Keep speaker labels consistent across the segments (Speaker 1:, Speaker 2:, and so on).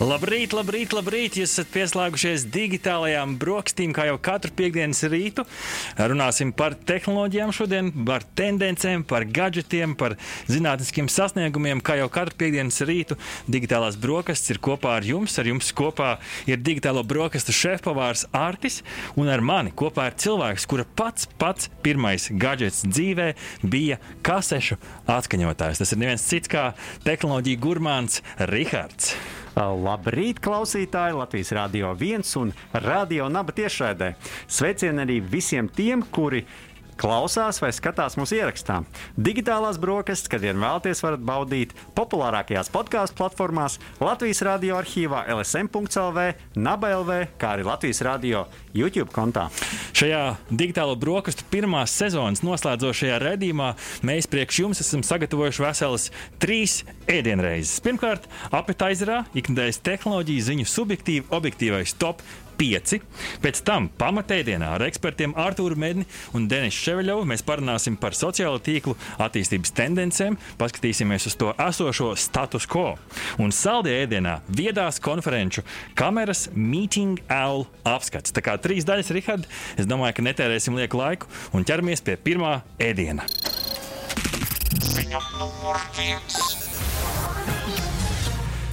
Speaker 1: Labrīt, labrīt, labrīt! Jūs esat pieslēgušies digitālajām brokastīm, kā jau katru piekdienas rītu. Runāsim par tehnoloģijām šodien, par tendencēm, par gadgetiem, par zinātniskiem sasniegumiem. Kā jau katru piekdienas rītu, digitālās brokastis ir kopā ar jums. Ar jums kopā ir digitālo brokastu šefpavārs Artis un ar mani kopā ir cilvēks, kura pats, pats pirmais gadgets dzīvē bija kasešu atskaņotājs. Tas ir neviens cits kā tehnoloģija gurmāns Rihards.
Speaker 2: Labrīt, klausītāji! Latvijas Rādio 1 un Radio Naba tiešraidē. Sveicieni arī visiem tiem, kuri klausās vai skatās mūsu ierakstā. Digitālās brokastis, kad vien vēlaties, varat baudīt populārākajās podkāstu platformās, Latvijas radio arhīvā, LSM.CLV, NABLV, kā arī Latvijas radio YouTube kontā.
Speaker 1: Šajā digitālo brokastu pirmās sezonas noslēdzošajā redzējumā mēs priekš jums esam sagatavojuši veselas trīs ēdienreizes. Pirmkārt, apetizerā ikdienas tehnoloģiju ziņu subjektīvi objektīvais top 5. Pēc tam pamatēdienā ar ekspertiem Arthuru Medni un Denisu Ševeļovu mēs parunāsim par sociālo tīklu attīstības tendencēm, paskatīsimies uz to esošo status quo. Un saldajā ēdienā viedās konferenču kameras Meeting Owl apskats. Tā kā trīs daļas, Rihard, es domāju, ka netērēsim lieku laiku un ķeramies pie pirmā ēdiena. Ziņa numur viens.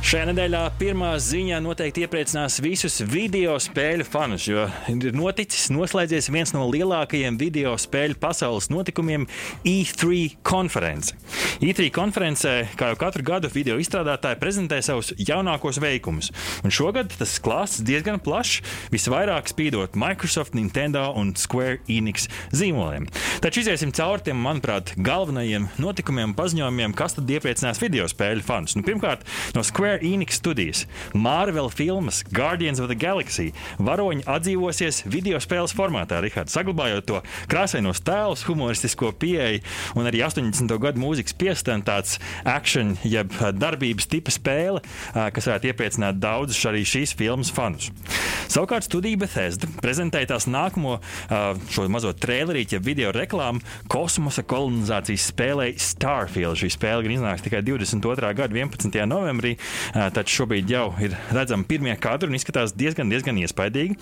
Speaker 1: Šajā nedēļā pirmā ziņā noteikti iepriecinās visus video spēļu fanus, jo ir noticis, noslēdzies viens no lielākajiem video spēļu pasaules notikumiem - E3 konference. E3 konferencē, kā jau katru gadu, video izstrādātāji prezentē savus jaunākos veikumus. Un šogad tas klāsts diezgan plašs, visvairāk spīdot Microsoft, Nintendo un Square Enix zīmoliem. Taču iziesim cauri tiem, manuprāt, galvenajiem notikumiem un paziņojumiem, kas tad iepriecinās video spēļu fanus. Nu, pirmkārt, no Square Square Enix studijas, Marvel filmas Guardians of the Galaxy varoņi atdzīvosies video spēles formātā, Rihards, saglabājot to krāsainos tēlus, humoristisko pieeju un arī 80. gadu mūzikas piestantāts action, jeb darbības tipa spēle, kas varētu iepriecināt daudzus arī šīs filmas fanus. Savukārt studija Bethesda prezentēja tās nākamo šo mazo trailerīti, jeb video reklāmu kosmosa kolonizācijas spēlei Starfield. Šī spēle gan iznāks tikai 22. gada 11. novembrī, Taču šobrīd jau ir redzami pirmie kadri un izskatās diezgan, diezgan iespaidīgi.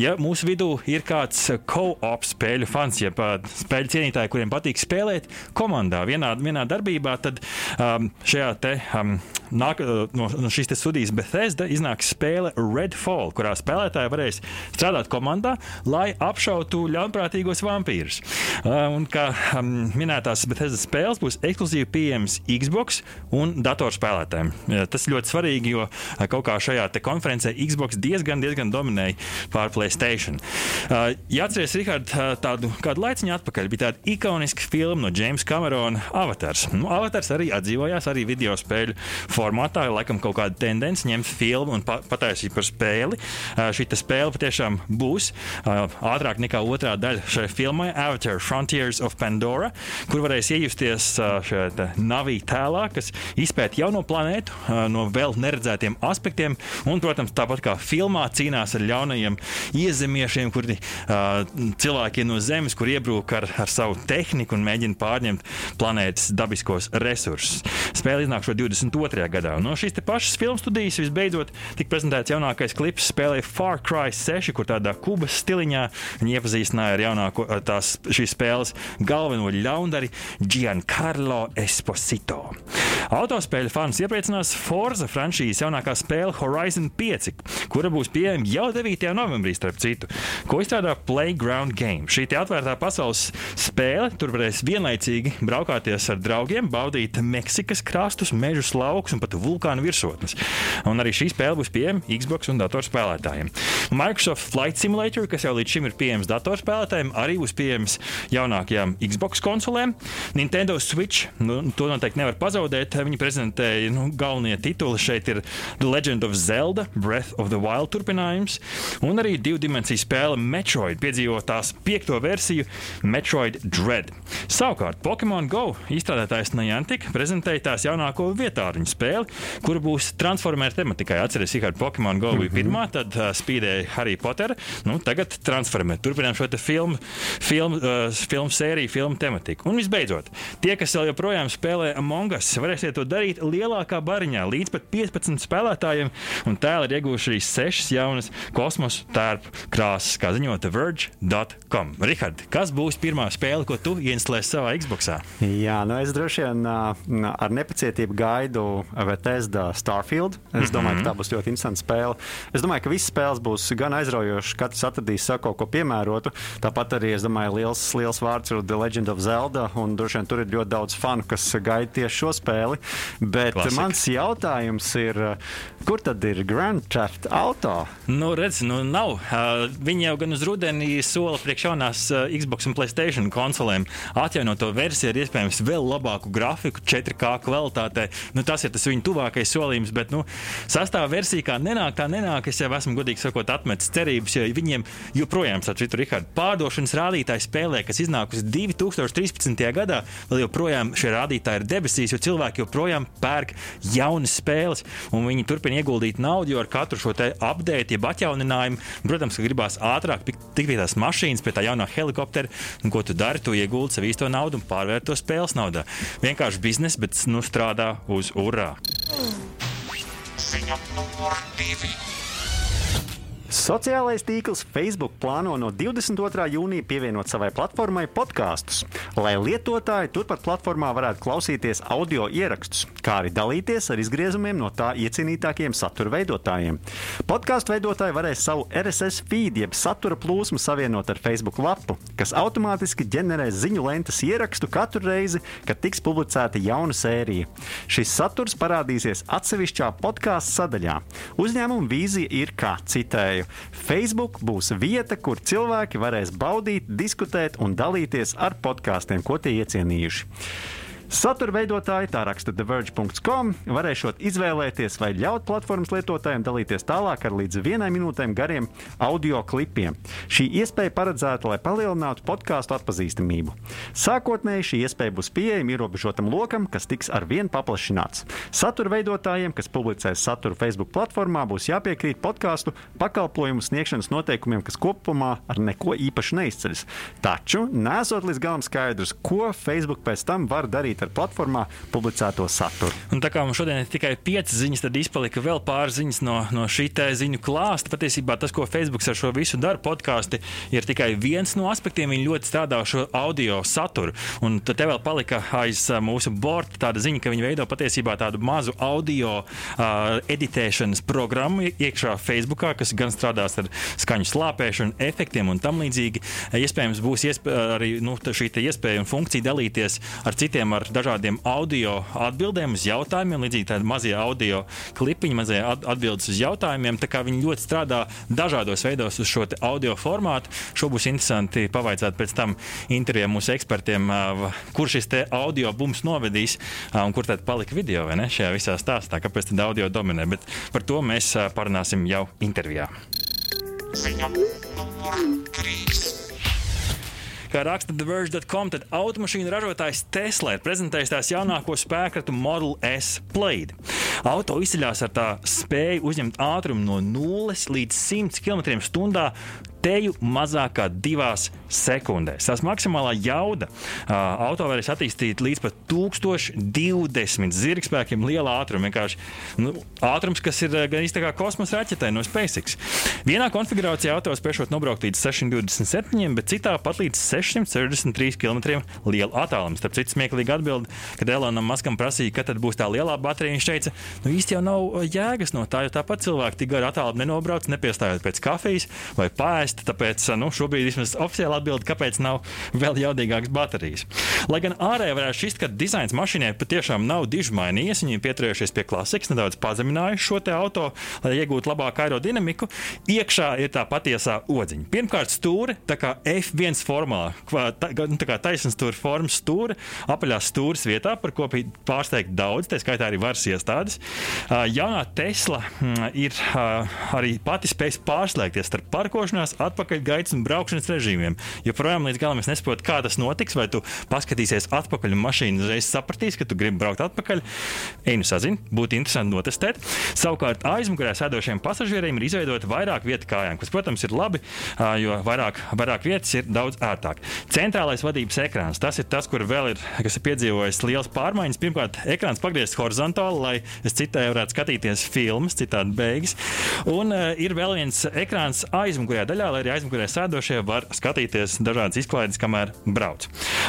Speaker 1: Ja mūsu vidū ir kāds co-op spēļu fans, jeb spēļu cienītāji, kuriem patīk spēlēt komandā vienā, vienā darbībā, tad um, šajā te, um, nāk, no, no šīs studijas Bethesda iznāks spēle Redfall, kurā spēlētāji varēs strādāt komandā, lai apšautu ļaunprātīgos vampīrus. Uh, un kā um, minētās Bethesda spēles būs ekskluzīvi pieejamas Xbox un datorspēlētājiem. Tas ļoti svarīgi, jo kaut kā šajā konferencē Xbox diezgan, diezgan dominēja pār Playstation. Jāatcerieties, Rihard, tādu kādu laiciņu atpakaļ bija tāda ikoniska filma no Jamesa Camerona Avatars. Nu, Avatars arī atdzīvojās arī video spēļu formātā, laikam kaut kāda tendence ņemt filmu un pa pataisīt par spēli. Uh, Šī spēle patiešām būs uh, ātrāk nekā otrā daļa šai filmai Avatar Frontiers of Pandora, kur varēs iejusties šajā navī tēlā, kas izpēta jauno planētu no vēl neredzētiem aspektiem. Un, protams, tāpat kā filmā cīnās ar ļaunajiem iezemiešiem, kuri uh, cilvēkiem no Zemes, kur iebrūk ar, ar savu tehniku un mēģina pārņemt planētas dabiskos resursus. Spēle iznāk šo 22. Gadā. No šīs pašas filmu studijas visbeidzot tika prezentēts jaunākais klips spēlē Far Cry 6, kur tādā kubas stiliņā viņi iepazīstināja ar jaunāko tās šīs spēles galveno ļaundari Giancarlo Esposito. Autospēļu fans iepriecinās Forza franšīzes jaunākā spēle Horizon 5, kura būs pieejama jau 9. novembrī, starp citu, ko izstrādā Playground Game. Šī atvērtā pasaules spēle tur varēs vienlaicīgi braukāties ar draugiem, baudīt Meksikas krastus, mežus, laukus un pat vulkānu virsotnes. Un arī šī spēle būs pieejama Xbox un datorspēlētājiem. Microsoft Flight Simulator, kas jau līdz šim ir pieejams datorspēlētājiem, arī būs pieejams jaunākajām Xbox konsolēm. Nintendo Switch, nu, to noteikti nevar pazaudēt. Viņi prezentēja nu, galvenie tituli. Šeit ir The Legend of Zelda, Breath of the Wild turpinājums, un arī divu dimensiju spēle Metroid piedzīvo tās piekto versiju Metroid Dread. Savukārt Pokemon Go izstrādātājs Niantic prezentēja tās jaunāko vietāruņu spēli spēli, kur būs transformēta tematikai. Atcerieties, kā Pokemon Go bija -hmm. pirmā, tad uh, spīdēja Harry Potter. Nu, tagad transformēt. Turpinām šo filmu, filmu, uh, filmu sēriju, filmu tematiku. Un visbeidzot, tie, kas vēl joprojām spēlē Among Us, varēsiet to darīt lielākā bariņā, līdz pat 15 spēlētājiem. Un tēli ir iegūši arī sešas jaunas kosmosa tērpu krāsas, kā ziņo TheVerge.com. Rihard, kas būs pirmā spēle, ko tu ieinstalēsi savā Xbox?
Speaker 2: Jā, nu es droši vien ar nepacietību gaidu Bethesda Starfield. Es domāju, mm -hmm. ka tā būs ļoti interesanta spēle. Es domāju, ka visas spēles būs gan aizraujošas, katrs atradīs savu kaut ko piemērotu. Tāpat arī es domāju, liels, liels vārds ir The Legend of Zelda, un droši vien tur ir ļoti daudz fanu, kas gaida tieši šo spēli. Bet Klasika. mans jautājums ir, kur tad ir Grand Theft Auto?
Speaker 1: Nu, redz, nu nav. Uh, viņi jau gan uz rudeni sola priekš jaunās uh, Xbox un Playstation konsolēm atjaunot to versiju ar iespējams vēl labāku grafiku, 4K kvalitātē. Nu, tas ir tas viņu tuvākais solījums, bet nu, sastāvā versija kā nenāk, tā nenāk. Es jau esmu godīgi sakot, atmetis cerības, jo viņiem joprojām, starp citu, Rihards, pārdošanas rādītāji spēlē, kas iznākusi 2013. gadā, vēl joprojām šie rādītāji ir debesīs, jo cilvēki joprojām pērk jaunas spēles, un viņi turpina ieguldīt naudu, jo ar katru šo update, jeb atjauninājumu, protams, gribās ātrāk tikt pie tās mašīnas, pie tā jaunā helikoptera, un ko tu dari, tu ieguldi sev īsto naudu un pārvērt to spēles naudā. Vienkārši biznesa, bet nu strādā uz urā. Ziņa numur divi.
Speaker 2: Sociālais tīkls Facebook plāno no 22. jūnija pievienot savai platformai podkāstus, lai lietotāji turpat platformā varētu klausīties audio ierakstus, kā arī dalīties ar izgriezumiem no tā iecienītākajiem satura veidotājiem. Podkāstu veidotāji varēs savu RSS feed, jeb satura plūsmu savienot ar Facebook lapu, kas automātiski ģenerēs ziņu lentes ierakstu katru reizi, kad tiks publicēta jauna sērija. Šis saturs parādīsies atsevišķā podkāstu sadaļā. Uzņēmuma vīzija ir, kā citēju, Facebook būs vieta, kur cilvēki varēs baudīt, diskutēt un dalīties ar podkāstiem, ko tie iecienījuši. Satura veidotāji, tā raksta TheVerge.com, varēšot izvēlēties vai ļaut platformas lietotājiem dalīties tālāk ar līdz vienai minūtēm gariem audio klipiem. Šī iespēja paredzēta, lai palielinātu podkāstu atpazīstamību. Sākotnēji šī iespēja būs pieejama ierobežotam lokam, kas tiks ar vienu paplašināts. Satura veidotājiem, kas publicēs saturu Facebook platformā, būs jāpiekrīt podkāstu pakalpojumu sniegšanas noteikumiem, kas kopumā ar neko īpaši neizceļas. Taču nesot līdz galam skaidrs, ko Facebook pēc tam var darīt ar platformā publicēto saturu.
Speaker 1: Un tā kā mums šodien ir tikai piecas ziņas, tad izpalika vēl pāris ziņas no, no šī ziņu klāsta. Patiesībā tas, ko Facebook ar šo visu dara, podkāsti, ir tikai viens no aspektiem. Viņi ļoti strādā ar šo audio saturu. Un tad vēl palika aiz mūsu borta tāda ziņa, ka viņi veido patiesībā tādu mazu audio uh, editēšanas programmu iekšā Facebookā, kas gan strādās ar skaņu slāpēšanu, efektiem un tam līdzīgi. Iespējams, būs iespēja arī nu, šī iespēja un funkcija dalīties ar citiem, ar ar dažādiem audio atbildēm uz jautājumiem, līdzīgi tādi mazie audio klipiņi, mazie atbildes uz jautājumiem. Tā kā viņi ļoti strādā dažādos veidos uz šo audio formātu. Šo būs interesanti pavaicāt pēc tam intervijā mūsu ekspertiem, kur šis audio bums novedīs un kur tad palika video ne, šajā visā stāstā, kāpēc tad audio dominē. Bet par to mēs parunāsim jau intervijā. Ziņa numur 3. Kā raksta TheVerge.com, tad automašīnu ražotājs Tesla ir prezentējis tās jaunāko spēkratu Model S Plaid. Auto izceļas ar tā spēju uzņemt ātrumu no 0 līdz 100 km/h teju mazāk kā divās sekundēs. Tās maksimālā jauda uh, auto varēs attīstīt līdz pat 1020 zirgspēkiem liela ātruma. Vienkārši nu, ātrums, kas ir gan īstenībā kosmosa raķetē no SpaceX. Vienā konfigurācijā auto spēšot nobraukt līdz 627, bet citā pat līdz 663 km lielu attālumu. Starp citu, smieklīgi atbild, kad Elonam Maskam prasīja, kad būs tā lielā baterija. Viņš teica, nu īsti jau nav jēgas no tā, jo tāpat cilvēki tik garu attālumu nenobrauc, nepiestājot pēc kafijas vai pāri ēst. Tāpēc nu, šobrīd vismaz oficiāli atbild, kāpēc nav vēl jaudīgākas baterijas. Lai gan ārēji varētu šķist, ka dizains mašīnai patiešām nav diži mainījies, viņi pieturējušies pie klasikas, nedaudz pazeminājuši šo auto, lai iegūtu labāku aerodinamiku. Iekšā ir tā patiesā odziņa. Pirmkārt, stūri, tā kā F1 formā, tā, nu, tā kā taisnstūra formas stūri, apaļās stūres vietā, par ko bija pārsteigti daudz, tā skaitā arī varas iestādes. Jaunā Tesla ir arī pati spējas pārslēgties starp parkošanās, atpakaļgaitas un braukšanas režīmiem. Joprojām līdz galam es nesaprotu, kā tas notiks. Vai tu paskatīsies atpakaļ un mašīna uzreiz sapratīs, ka tu gribi braukt atpakaļ. Ej, nu sazini, būtu interesanti notestēt. Savukārt aizmugurē sēdošiem pasažieriem ir izveidota vairāk vietu kājām, kas, protams, ir labi, jo vairāk, vairāk vietas ir daudz ērtāk. Centrālais vadības ekrāns tas ir tas, kur vēl ir, ir piedzīvojis liels pārmaiņas. Pirmkārt, ekrāns pagriezts horizontāli, lai es citādi varētu skatīties filmas, citādi beigas. Un uh, ir vēl viens ekrāns aizmugurējā daļā, lai arī aizmugurē sēdošie var skatīties dažādas izklaides, kamēr brauc.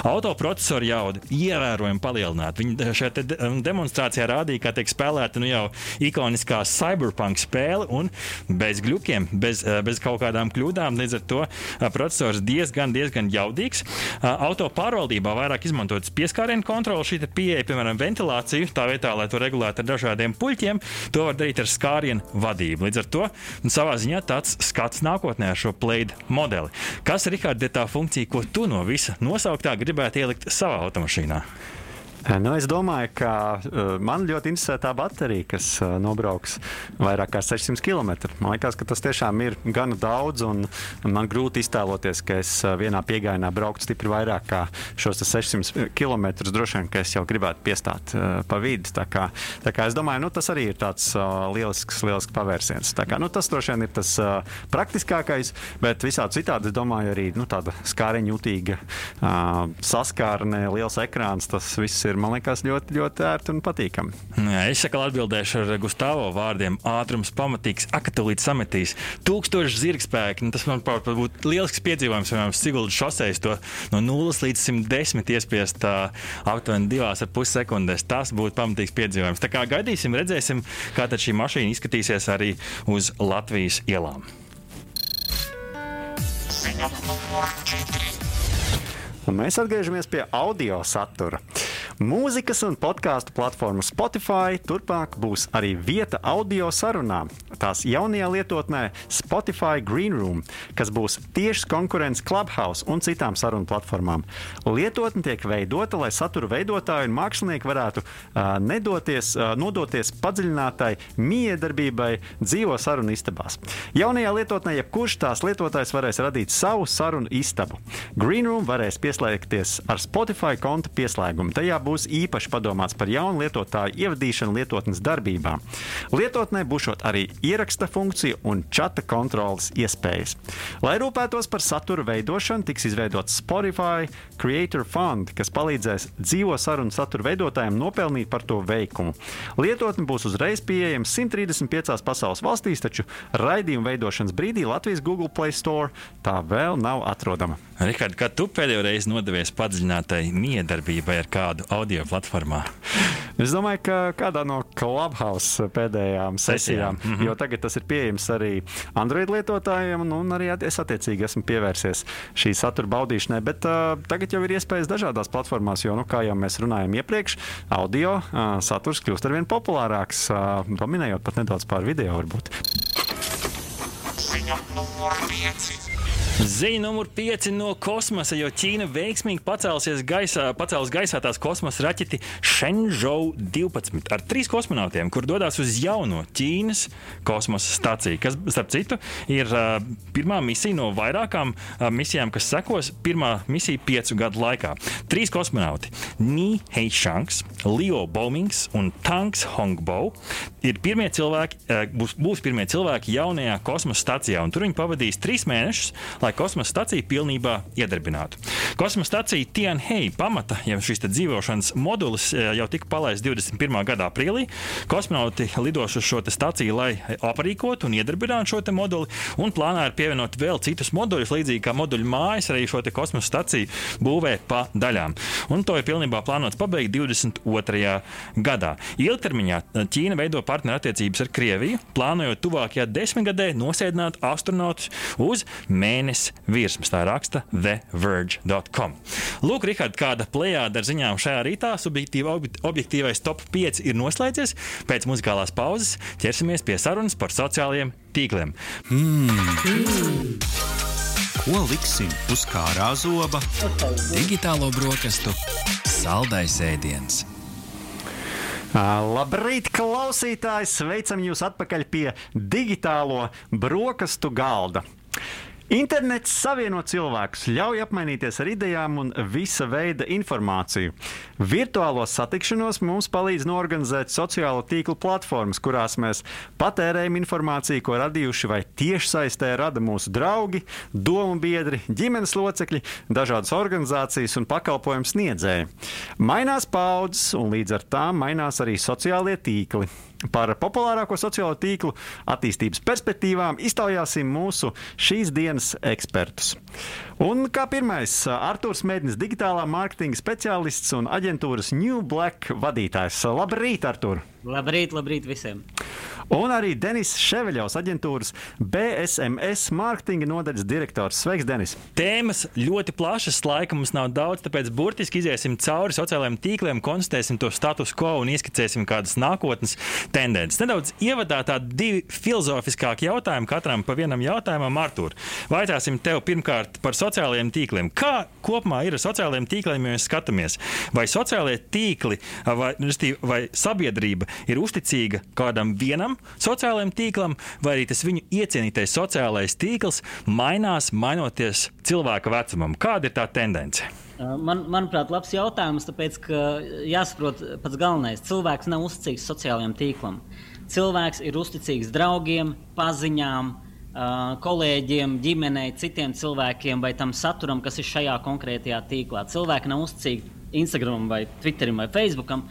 Speaker 1: Autoprocesori jauda ievērojami palielināta. Viņi šeit de demonstrācijā rādīja, kā tiek spēlēta nu jau ikoniskā cyberpunk spēle un bez glukiem, bez, bez kaut kādām kļūdām. Līdz ar to procesors diezgan, diezgan jaudīgs. Auto pārvaldībā vairāk izmantotas pieskārienu kontroli, šī pieeja, piemēram, ventilāciju, tā vietā, lai to regulētu ar dažādiem puļķiem, to var darīt ar skārienu vadību. Līdz ar to nu, savā ziņā tāds skats nākotnē ar šo plēdu modeli. Kas, Rikārd, ir tā funkcija, ko tu no visa nosauktā gribētu ielikt savā automašīnā?
Speaker 2: Nu, es domāju, ka uh, man ļoti interesē tā baterija, kas uh, nobrauks vairāk kā 600 km. Man liekas, ka tas tiešām ir gana daudz, un, man grūti iztēloties, ka es uh, vienā piegājienā brauktu stipri vairāk kā šos 600 km. Droši vien, ka es jau gribētu piestāt pa vidu. Tā kā, tā kā es domāju, nu, tas arī ir tāds lielisks, lielisks pavērsiens. Tā kā, nu, tas droši vien ir tas praktiskākais, bet visādi citādi es domāju arī nu, tāda uh, saskārne, liels ekrāns. Tas viss ir ir man liekas ļoti, ļoti ērti un patīkami.
Speaker 1: Jā, es saku, atbildēšu ar Gustavo vārdiem. Ātrums pamatīgs, akatulīt sametīs, tūkstoši zirgspēki. Nu, tas man būtu lielisks piedzīvojums, piemēram, Siguldas šoseis to no 0 līdz 110 iespiest aptuveni 2,5 sekundēs. Tas būtu pamatīgs piedzīvojums. Tā kā gaidīsim, redzēsim, kā šī mašīna izskatīsies arī uz Latvijas ielām.
Speaker 2: Un mēs atgriežamies pie audio satura. Mūzikas un podkāstu platforma Spotify turpmāk būs arī vieta audio sarunām. Tās jaunajā lietotnē Spotify Green Room, kas būs tiešs konkurents Clubhouse un citām sarunu platformām. Lietotne tiek veidota, lai satura veidotāji un mākslinieki varētu uh, nedoties, uh, nodoties padziļinātai miedarbībai dzīvo sarunu istabās. Jaunajā lietotnē jebkurš tās lietotājs varēs radīt savu sarunu istabu. Green Room varēs pieslēgties ar Spotify konta pieslēgumu. Tajā būs īpaši padomāts par jaunu lietotāju ievadīšanu lietotnes darbībā. Lietotnē būs arī ieraksta funkcija un čata kontrolas iespējas. Lai rūpētos par satura veidošanu, tiks izveidots Spotify Creator Fund, kas palīdzēs dzīvo sarunu satura veidotājiem nopelnīt par to veikumu. Lietotne būs uzreiz pieejama 135 pasaules valstīs, taču raidījuma veidošanas brīdī Latvijas Google Play Store tā vēl nav atrodama.
Speaker 1: Rikard, kad tu pēdējo reizi nodevies padziļinātai miedarbībai ar kādu audio platformā?
Speaker 2: Es domāju, ka kādā no Clubhouse pēdējām sesijām, mm -hmm. jo tagad tas ir pieejams arī Android lietotājiem, un, un arī es attiecīgi esmu pievērsies šī satura baudīšanai. Bet uh, tagad jau ir iespējas dažādās platformās, jo, nu, kā jau mēs runājām iepriekš, audio uh, saturs kļūst ar vien populārāks, uh, paminējot pat nedaudz pār video varbūt. Ziņa numur
Speaker 1: 5. Ziņa numur 5 no kosmosa, jo Ķīna veiksmīgi pacēlusies gaisā, pacēlus gaisā tās kosmosa raķeti Shenzhou 12 ar trīs kosmonautiem, kur dodas uz jauno Ķīnas kosmosa staciju, kas, starp citu, ir uh, pirmā misija no vairākām uh, misijām, kas sekos. Pirmā misija piecu gadu laikā. Trīs kosmonauti - Ni Heishangs, Leo Baumings un Tanks Hongbo ir pirmie cilvēki, uh, būs, būs pirmie cilvēki jaunajā kosmosa stacijā, un tur viņi pavadīs trīs mēnešus lai kosmosa stacija pilnībā iedarbinātu. Kosmosa stacija Tianhei pamata, ja šis dzīvošanas modulis e, jau tika palaists 21. gada aprīlī. Kosmonauti lidos uz šo staciju, lai aprīkotu un iedarbinātu šo moduli, un plānā ir pievienot vēl citus moduļus, līdzīgi kā moduļu mājas, arī šo kosmosa staciju būvē pa daļām. Un to ir pilnībā plānots pabeigt 22. gadā. Ilgtermiņā Ķīna veido partnerattiecības ar Krieviju, plānojot tuvākajā desmitgadē nosēdināt astronautus uz mēnesi Ines virsmas. Tā raksta TheVerge.com. Lūk, Rihard, kāda plējāda ar ziņām šajā rītā. Subjektīva, objektīvais top 5 ir noslēdzies. Pēc muzikālās pauzes ķersimies pie sarunas par sociālajiem tīkliem. Mm.
Speaker 3: Ko liksim uz kārā zoba? Digitālo brokastu saldais ēdiens.
Speaker 2: Labrīt, klausītāji! Sveicam jūs atpakaļ pie digitālo brokastu galda. Internets savieno cilvēkus, ļauj apmainīties ar idejām un visa veida informāciju. Virtuālo satikšanos mums palīdz norganizēt sociālo tīklu platformas, kurās mēs patērējam informāciju, ko radījuši vai tiešsaistē rada mūsu draugi, domu biedri, ģimenes locekļi, dažādas organizācijas un pakalpojumu sniedzēji. Mainās paudzes, un līdz ar tām mainās arī sociālie tīkli. Par populārāko sociālo tīklu attīstības perspektīvām iztaujāsim mūsu šīs dienas ekspertus. Un kā pirmais, Arthurs Mēdnis, digitālā mārketinga speciālists un aģentūras New Black vadītājs. Labrīt, Artur!
Speaker 4: Labrīt, labrīt visiem!
Speaker 2: Un arī Denis Ševeļovs, aģentūras BSMS mārketinga nodaļas direktors. Sveiks, Denis!
Speaker 1: Tēmas ļoti plašas, laika mums nav daudz, tāpēc burtiski iesim cauri sociālajiem tīkliem, konstatēsim to status quo un ieskicēsim kādas nākotnes tendences. Nedaudz ievadā tādi divi filozofiskāki jautājumi katram pa vienam jautājumam, Artur. Vaicāsim tev pirmkārt par sociālajiem tīkliem. Kā kopumā ir ar sociālajiem tīkliem, ja mēs skatāmies? Vai sociālajie tīkli vai, vai sabiedrība ir uzticīga kādam vienam sociālajiem tīklam, vai arī tas viņu iecienītais sociālais tīkls mainās, mainoties cilvēka vecumam. Kāda ir tā tendence?
Speaker 4: Man, manuprāt, labs jautājums, tāpēc, ka jāsaprot pats galvenais. Cilvēks nav uzticīgs sociālajiem tīklam. Cilvēks ir uzticīgs draugiem, paziņām, kolēģiem, ģimenei, citiem cilvēkiem vai tam saturam, kas ir šajā konkrētajā tīklā. Cilvēki nav uzticīgi Instagram, vai Twitterim vai Facebookam.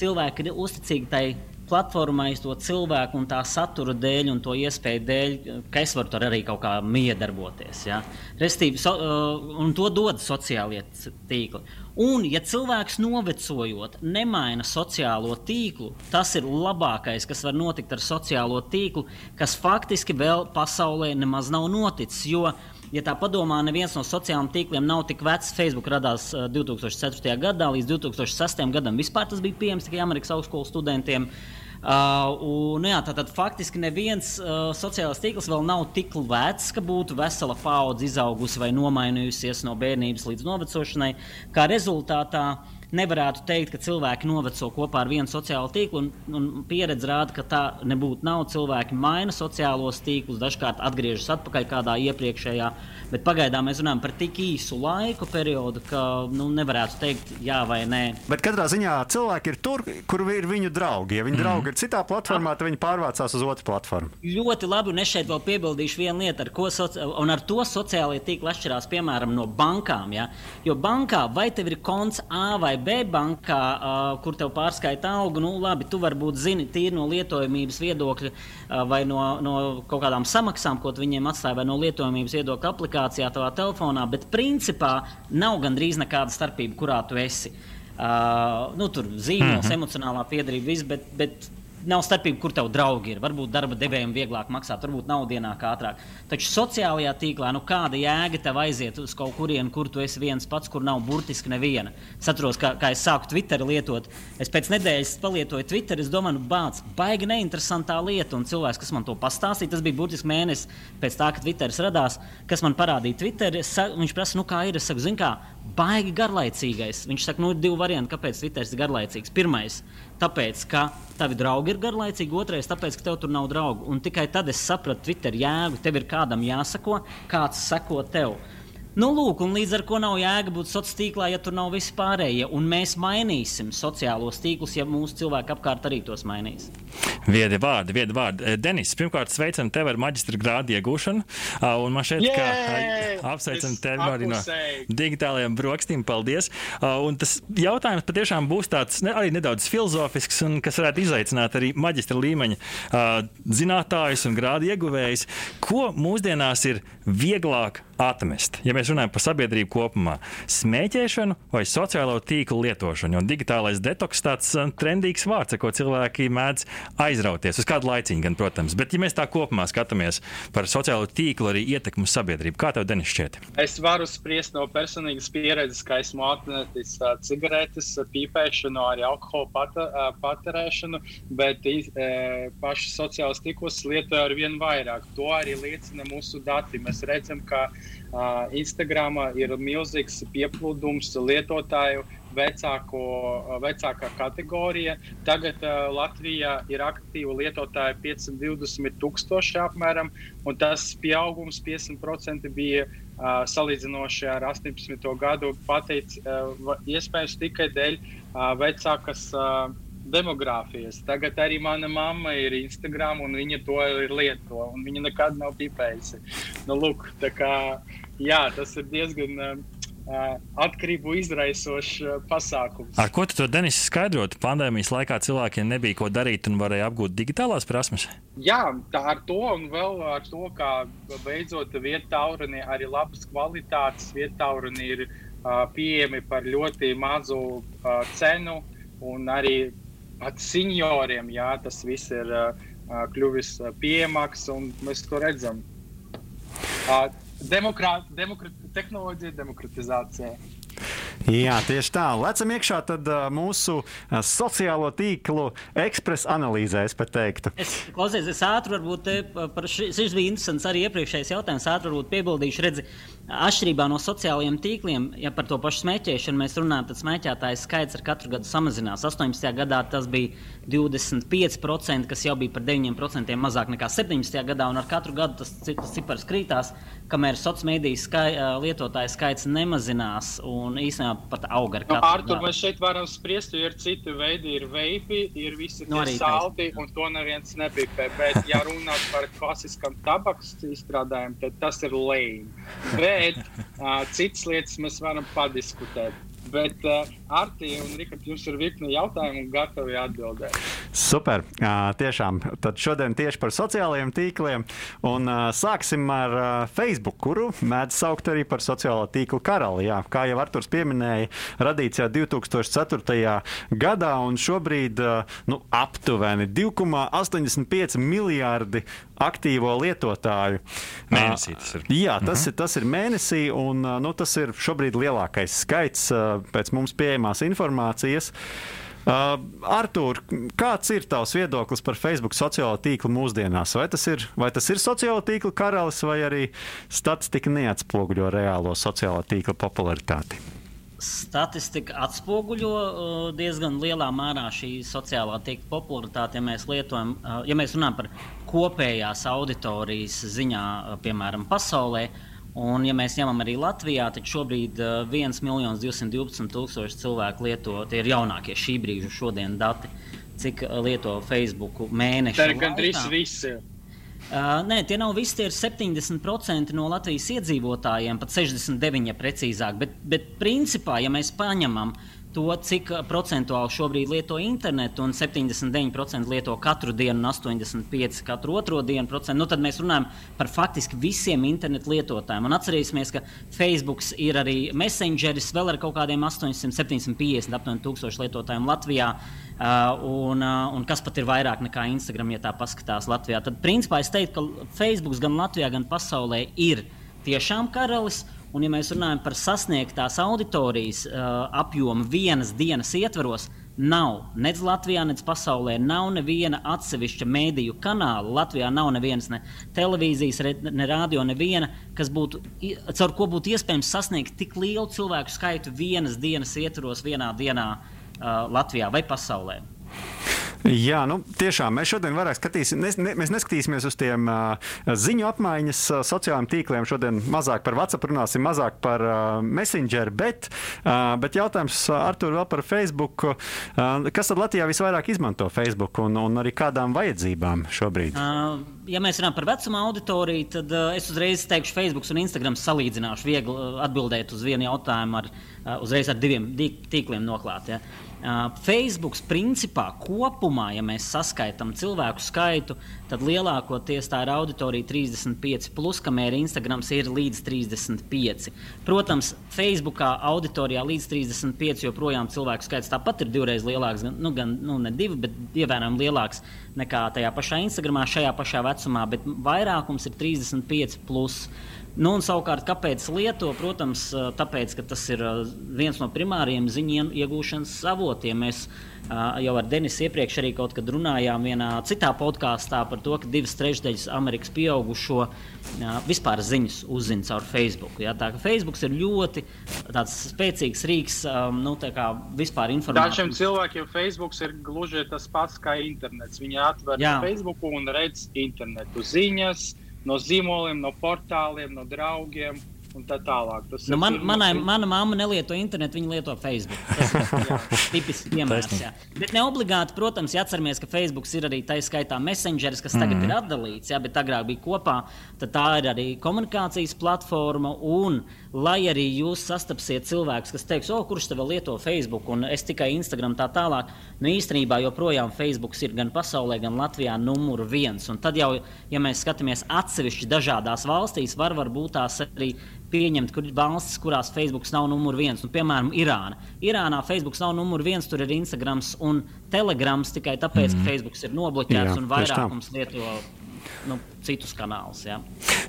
Speaker 4: Cilvēki ir uzticīgi tai platformai, to cilvēku un tā satura dēļ un to iespēju dēļ, ka es varu tur arī kaut kā miedarboties. Ja? Restīvi, so, uh, un to dod sociālie tīkli. Un, ja cilvēks novecojot, nemaina sociālo tīklu, tas ir labākais, kas var notikt ar sociālo tīklu, kas faktiski vēl pasaulē nemaz nav noticis. Jo, ja tā padomā, neviens no sociālajiem tīkliem nav tik vecs. Facebook radās 2004. gadā, līdz 2006. gadam vispār tas bija pieejams tikai Amerikas augstskolas studentiem. Uh, un, jā, tātad faktiski neviens uh, sociālais tīkls vēl nav tik vecs, ka būtu vesela paudze izaugusi vai nomainījusies no bērnības līdz novecošanai. Kā rezultātā uh, nevarētu teikt, ka cilvēki noveco kopā ar vienu sociālo tīklu. Un, un pieredze rāda, ka tā nebūtu. Nav cilvēki maina sociālos tīklus, dažkārt atgriežas atpakaļ kādā iepriekšējā. Bet pagaidām mēs runājam par tik īsu laiku periodu, ka nu, nevarētu teikt, jā vai nē.
Speaker 2: Bet katrā ziņā cilvēki ir tur, kur ir viņu draugi. Ja viņu mm. draugi ir citā platformā, tad viņi pārvācās uz otru platformu.
Speaker 4: Ļoti labi, un es šeit vēl piebildīšu vienu lietu, ar ko soci... ar to sociālajie tīkli atšķirās piemēram no bankām. Ja? Jo bankā vai tev ir konts A vai B bankā, kur tev pārskaita algu, nu, labi, tu varbūt zini tīri no lietojamības viedokļa vai no, no kaut kādām samaksām, ko viņiem atstāja, vai no lietojamības viedokļa aplikācijā, tavā telefonā, bet principā nav gandrīz nekāda starpība, kurā tu esi. Uh, nu, tur zīmols, mm -hmm. emocionālā piedarība, viss, bet, bet nav starpība, kur tev draugi ir. Varbūt darba devējiem vieglāk maksāt, varbūt nav dienā ātrāk. Taču sociālajā tīklā, nu kāda jēga tev aiziet uz kaut kurienu, kur tu esi viens pats, kur nav burtiski neviena. Es atceros, kā, kā es sāku Twitter lietot. Es pēc nedēļas palietoju Twitter, es domāju, nu, bāc, baigi neinteresantā lieta. Un cilvēks, kas man to pastāstīja, tas bija burtiski mēnesis pēc tā, kad Twitter radās, kas man parādīja Twitter. Sa, viņš prasa, nu kā ir, es saku, zini kā, baigi garlaicīgais. Viņš saka, nu, ir divi varianti, kāpēc Twitter ir garlaicīgs. Pirmais, tāpēc, ka tavi draugi ir garlaicīgi, otrais, tāpēc, ka tev tur nav draugu. Un tikai tad es sapratu Twitter jēgu. Tev ir kādam jāsako, kāds seko tev. Nu, lūk, un līdz ar to nav jēga būt sociālā tīklā, ja tur nav visi pārējie. Un mēs mainīsim sociālos tīklus, ja mūsu cilvēki apkārt arī tos mainīs.
Speaker 1: Viedi vārdi, viedi vārdi. Eh, Denis, pirmkārt, sveicam tevi ar maģistra grādu iegūšanu. Un man šeit, kā apsveicam tevi arī no digitālajiem brokastīm. Paldies! Un tas jautājums patiešām būs tāds ne, arī nedaudz filozofisks, un kas varētu izaicināt arī maģistra līmeņa zinātājus un grādu ieguvējus. Ko mūsdienās ir vieglāk atmest? Ja mēs runājam par sabiedrību kopumā, smēķēšanu vai sociālo tīklu lietošanu. Jo digitālais detoks tāds uh, trendīgs vārds, ko cilvēki mēdz aizrauties uz kādu laiciņu, gan, protams. Bet, ja mēs tā kopumā skatāmies par sociālo tīklu arī ietekmu uz sabiedrību, kā tev, Denis, šķiet?
Speaker 5: Es varu spriest no personīgas pieredzes, ka esmu atmetis uh, cigaretes, pīpēšanu, arī alkohola uh, patērēšanu, bet uh, paši sociālos tīklos lietoju ar vien vairāk. To arī liecina mūsu dati. Mēs redzam, ka uh, Instagram ir milzīgs pieplūdums lietotāju. Vecāko, vecākā kategorija. Tagad uh, Latvijā ir aktīvi lietotāji 520 tūkstoši apmēram, un tas pieaugums 50% bija uh, salīdzinoši ar 18. gadu pateic, uh, iespējams tikai dēļ uh, vecākas uh, demogrāfijas. Tagad arī mana mamma ir Instagram, un viņa to ir lieto, un viņa nekad nav pipējusi. Nu, lūk, kā, jā, tas ir diezgan. Uh, atkarību izraisošs uh, pasākums.
Speaker 1: Ar ko tu to Denis skaidrotu? Pandēmijas laikā cilvēkiem nebija ko darīt un varēja apgūt digitālās prasmes.
Speaker 5: Jā, tā ar to un vēl ar to, kā beidzot vietāuruni arī labas kvalitātes vietāuruni ir uh, pieejami par ļoti mazu uh, cenu un arī pat senioriem, jā, tas viss ir uh, kļuvis pieejamāks, un mēs to redzam. Uh, demokrāt, demokrāt, tehnoloģija, demokratizācija.
Speaker 2: Jā, tieši tā. Lecam iekšā tad, uh, mūsu uh, sociālo tīklu ekspresa analīzē, es pat teiktu.
Speaker 4: Es, klausies, es ātri varbūt par šis bija interesants arī iepriekšējais jautājums. Ātri varbūt piebildīšu, redzi, atšķirībā no sociālajiem tīkliem, ja par to pašu smēķēšanu mēs runājam, tad smēķētāju skaits ar katru gadu samazinās. 18. gadā tas bija 25%, kas jau bija par 9% mazāk nekā 17. gadā, un ar katru gadu tas, tas cipars krītās kamēr sociālās mediju skai, lietotāju skaits nemazinās un īstenībā pat aug ar
Speaker 5: nu, katru. No, Artur, mēs šeit varam spriest, jo ir citi veidi, ir veipi, ir visi no, nu, salti, un to neviens nepipē. Bet, ja runāt par klasiskam tabaks izstrādājumu, tad tas ir lēni. Bet uh, citas lietas mēs varam padiskutēt. Bet uh, Arti un Rikārds, jums ir virkni jautājumu gatavi atbildēt.
Speaker 2: Super. Tiešām. Tad šodien tieši par sociālajiem tīkliem. Un sāksim ar Facebook, kuru mēdz saukt arī par sociālo tīklu karali. Jā, kā jau Arturs pieminēja, radīts jau 2004. gadā un šobrīd nu, aptuveni 2,85 miljārdi aktīvo lietotāju.
Speaker 1: Mēnesī tas ir.
Speaker 2: Jā, tas, mhm. ir, tas ir mēnesī, un nu, tas ir šobrīd lielākais skaits pēc mums pieejamās informācijas. Uh, Artur, kāds ir tavs viedoklis par Facebook sociālo tīklu mūsdienās? Vai tas ir, vai tas ir sociālo tīklu karalis, vai arī statistika neatspoguļo reālo sociālo tīklu popularitāti?
Speaker 4: Statistika atspoguļo uh, diezgan lielā mērā šī sociālā tīkla popularitāti, ja mēs lietojam, uh, ja mēs runājam par kopējās auditorijas ziņā, uh, piemēram, pasaulē. Un, ja mēs ņemam arī Latvijā, tad šobrīd uh, 1,212,000 cilvēku lieto, tie ir jaunākie šī brīža šodien dati, cik lieto Facebook mēnešu.
Speaker 5: Tā ir gandrīz visi.
Speaker 4: Uh, nē, tie nav visi. Tie ir 70% no Latvijas iedzīvotājiem, pat 69% ja precīzāk. Bet, bet principā, ja mēs paņemam to, cik procentuāli šobrīd lieto internetu, un 79% lieto katru dienu, un 85% katru otro dienu, procent, nu, tad mēs runājam par faktiski visiem internetu lietotājiem. Un atcerēsimies, ka Facebook ir arī messengeris vēl ar kaut kādiem 800, 750 aptuveni tūkstošu lietotājiem Latvijā. Uh, un, uh, un kas pat ir vairāk nekā Instagram, ja tā paskatās Latvijā. Tad, principā, es teiktu, ka Facebook gan Latvijā, gan pasaulē ir tiešām karalis. Un, ja mēs runājam par sasniegtās auditorijas uh, apjomu vienas dienas ietvaros, nav nec Latvijā, nec pasaulē, nav neviena atsevišķa mēdīju kanāla. Latvijā nav nevienas ne televīzijas, ne radio, neviena, kas būtu, caur ko būtu iespējams sasniegt tik lielu cilvēku skaitu vienas dienas ietvaros, vienā dienā. Uh, Latvijā vai pasaulē.
Speaker 2: Jā, nu, tiešām mēs šodien vairāk skatīsimies, ne, mēs neskatīsimies uz tiem uh, ziņu apmaiņas uh, sociālajiem tīkliem. Šodien mazāk par WhatsApp runāsim, mazāk par uh, Messenger, bet, uh, bet jautājums Artur vēl par Facebook. Uh, kas tad Latvijā visvairāk izmanto Facebook un, un arī kādām vajadzībām šobrīd?
Speaker 4: Uh, ja mēs runājam par vecuma auditoriju, tad uh, es uzreiz teikšu, Facebook un Instagram salīdzināšu, viegli uh, atbildēt uz vienu jautājumu ar, uh, uzreiz ar diviem tīkliem noklāt. Ja. Uh, Facebook principā kopumā, ja mēs saskaitām cilvēku skaitu, tad lielākoties tā ir auditorija 35, plus, kamēr Instagram ir līdz 35. Protams, Facebookā auditorijā līdz 35 joprojām cilvēku skaits tāpat ir divreiz lielāks, nu, gan nu, ne divi, bet ievērojami lielāks nekā tajā pašā Instagramā, šajā pašā vecumā, bet vairākums ir 35. Plus. Nu, un, savukārt, kāpēc lieto? Protams, tāpēc, ka tas ir viens no primāriem ziņu iegūšanas avotiem. Mēs jau ar Denisu iepriekš arī kaut kad runājām vienā citā podkāstā par to, ka divas trešdaļas Amerikas pieaugušo vispār ziņas uzzina caur Facebook. Ja? Tā ka Facebook ir ļoti spēcīgs rīks, nu, vispār informācijai.
Speaker 5: Dažiem cilvēkiem Facebook ir gluži tas pats kā internets. Viņi atver Jā. Facebook un redz internetu ziņas no zīmoliem, no portāliem, no draugiem un tā tālāk. Tas
Speaker 4: nu, man, manai, mana mamma nelieto internetu, viņa lieto Facebook. Tas ir tipisks piemērs. Jā. Bet ne obligāti, protams, ja atceramies, ka Facebook ir arī tā skaitā messengeris, kas tagad mm -hmm. ir atdalīts, jā, bet agrāk bija kopā, tad tā ir arī komunikācijas platforma. Un, lai arī jūs sastapsiet cilvēkus, kas teiks, o, kurš te vēl lieto Facebook, un es tikai Instagram tā tālāk, nu īstenībā joprojām Facebook ir gan pasaulē, gan Latvijā numur viens. Un tad jau, ja mēs skatāmies atsevišķi dažādās valstīs, var, var būt tās arī pieņemt, kur ir valstis, kurās Facebook nav numur viens. Nu, piemēram, Irāna. Irānā Facebook nav numur viens, tur ir Instagram un Telegrams tikai tāpēc, mm. ka mhm. Facebook ir nobloķēts Jā, un vairākums lieto nu, citus kanālus. Ja.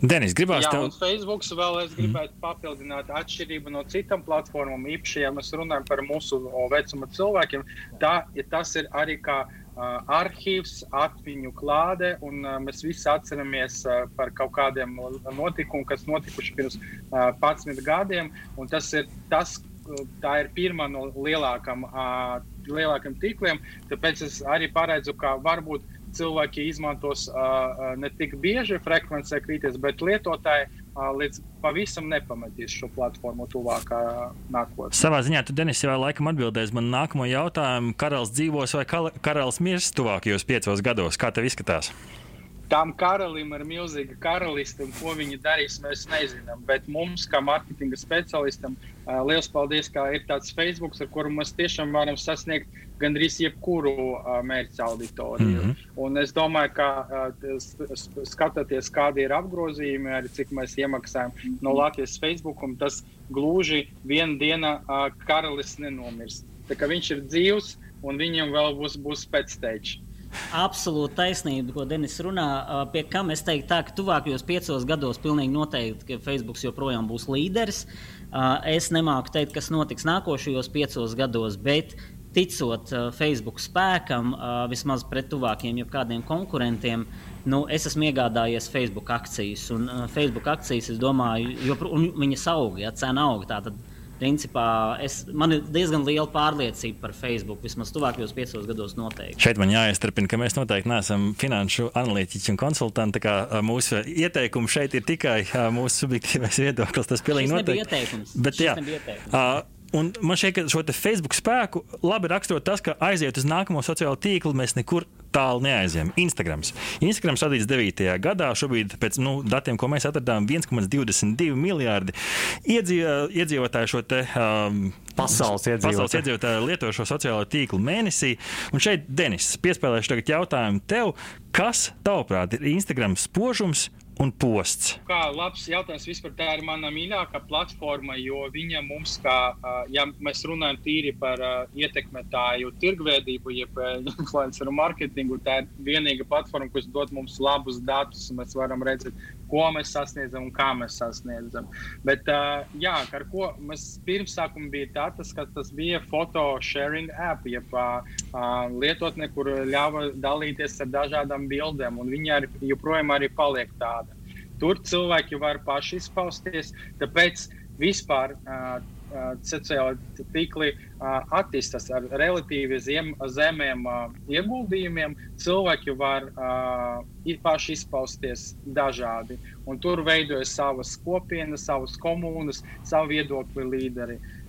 Speaker 1: Denis, gribās
Speaker 5: tev... Facebook vēl es gribētu mm. papildināt atšķirību no citām platformām. Īpaši, ja mēs runājam par mūsu vecuma cilvēkiem, tā, ja tas ir arī kā Uh, arhīvs, atmiņu klāde, un mēs visi atceramies par kaut kādiem notikumiem, kas notikuši pirms 11 gadiem. Tas ir tas, tā ir pirmā no lielākām, lielākām tīkliem. Tāpēc es arī paredzu, ka varbūt cilvēki izmantos ne tik bieži frekvencē krīties, bet lietotāji līdz pavisam nepamatīs šo platformu tuvākā nākotnē.
Speaker 1: Savā ziņā tu, Denis, jau laikam atbildēsi man nākamo jautājumu. Karalis dzīvos vai karalis mirs tuvākajos piecos gados? Kā tev izskatās?
Speaker 5: Tam karalim ir milzīga karaliste, un ko viņi darīs, mēs nezinām. Bet mums, kā marketinga speciālistam, liels paldies, ka ir tāds Facebook, ar kuru mēs tiešām varam sasniegt gandrīz jebkuru mērķa auditoriju. Mm -hmm. Un es domāju, ka skatoties, kādi ir apgrozījumi, arī cik mēs iemaksājam no Latvijas Facebook, tas gluži viena diena uh, karalis nenomirs. Tā kā viņš ir dzīvs un viņam vēl būs, būs pēcteči.
Speaker 4: Absolūti taisnība, ko Denis runā. Pie kam es teiktu, tā, ka tuvākajos piecos gados pilnīgi noteikti, Facebook joprojām būs līderis. Es nemāku teikt, kas notiks nākošajos piecos gados, bet ticot Facebook spēkam, vismaz pret tuvākiem jau kādiem konkurentiem, nu, es esmu iegādājies Facebook akcijas. Un Facebook akcijas, es domāju, joprojām viņas aug, ja cena aug. Tātad, principā, es, man ir diezgan liela pārliecība par Facebook. Vismaz tuvākajos piecos gados noteikti.
Speaker 1: Šeit man jāiestrādina, ka mēs noteikti neesam finanšu analītiķi un konsultanti. Mūsu ieteikumi šeit ir tikai mūsu subjektīvais viedoklis. Tas pilnīgi noteikti.
Speaker 4: Ieteikums.
Speaker 1: Bet, jā, ieteikums. Uh, Un man šķiet, ka šo Facebook spēku labi raksturo tas, ka aiziet uz nākamo sociālo tīklu, mēs nekur tālu neaizējām. Instagrams. Instagrams radīts 9. gadā, šobrīd pēc nu, datiem, ko mēs atradām, 1,22 miljardi iedzīvotāju šo te. Um,
Speaker 2: Pasaules iedzīvotāji.
Speaker 1: Pasaules iedzīvotāji lieto šo sociālo tīklu mēnesī. Un šeit, Denis, piespēlēšu tagad jautājumu tev, kas, tavuprāt, ir Instagram spožums un posts?
Speaker 5: Kā labs jautājums, vispār tā ir mana mīļākā platforma, jo viņa mums, kā, ja mēs runājam tīri par ietekmētāju tirgveidību, jeb influenceru marketingu, tā ir vienīga platforma, kas dod mums labus datus, un mēs varam redzēt, ko mēs sasniedzam un kā mēs sasniedzam. Bet, jā, ar ko mēs pirmsākumā bija tā, tas, ka tas bija foto sharing app, jeb lietotne, kur ļāva dalīties ar dažādām bildēm, un viņa arī, joprojām arī paliek tāda. Tur cilvēki var paši izpausties. Tāpēc vispār uh, sociālai tīkli uh, attīstās ar relatīvi zem, zemiem uh, ieguldījumiem. Cilvēki var uh, paši izpausties dažādi. Un tur veidojas savas kopienas, savas komunas, savu viedokļu līderi. Uh,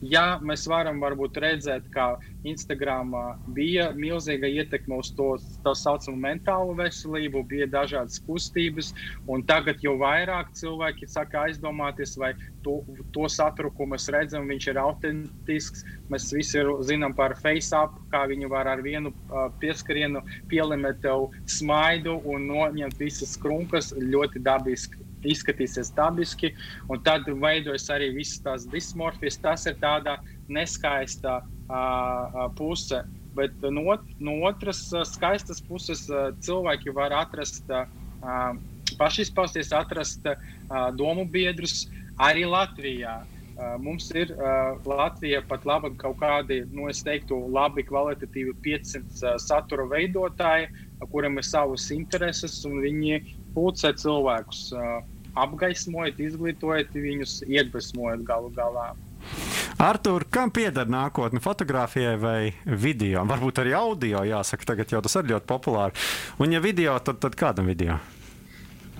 Speaker 5: Ja mēs varam redzēt, ka Instagram bija milzīga ietekme uz to tā saucamo mentālo veselību, bija dažādas kustības, un tagad jau vairāk cilvēki saka aizdomāties, vai to, to saturu, ko mēs redzam, ir autentisks. Mēs visi zinām par FaceApp, kā viņi var ar vienu pieskarienu pielimēt tev smaidu un noņemt visas krunkas ļoti dabiski izskatīsies dabiski, un tad veidojas arī visas tās dismorfijas. Tas ir tāda neskaista uh, puse. Bet no, no otras skaistas puses cilvēki var atrast, uh, paši izpausties, atrast domu biedrus arī Latvijā. Uh, mums ir uh, Latvija pat labi kaut kādi, nu, es teiktu, labi kvalitatīvi 500 uh, satura veidotāji, kuriem ir savas intereses, un viņi pulcē cilvēkus, apgaismojot, izglītojot viņus, iedvesmojot galu galā.
Speaker 2: Artur, kam pieder nākotne? Fotografijai vai video? Varbūt arī audio, jāsaka, tagad jau tas ir ļoti populāri. Un, ja video, tad, tad kādam video?
Speaker 4: Uh,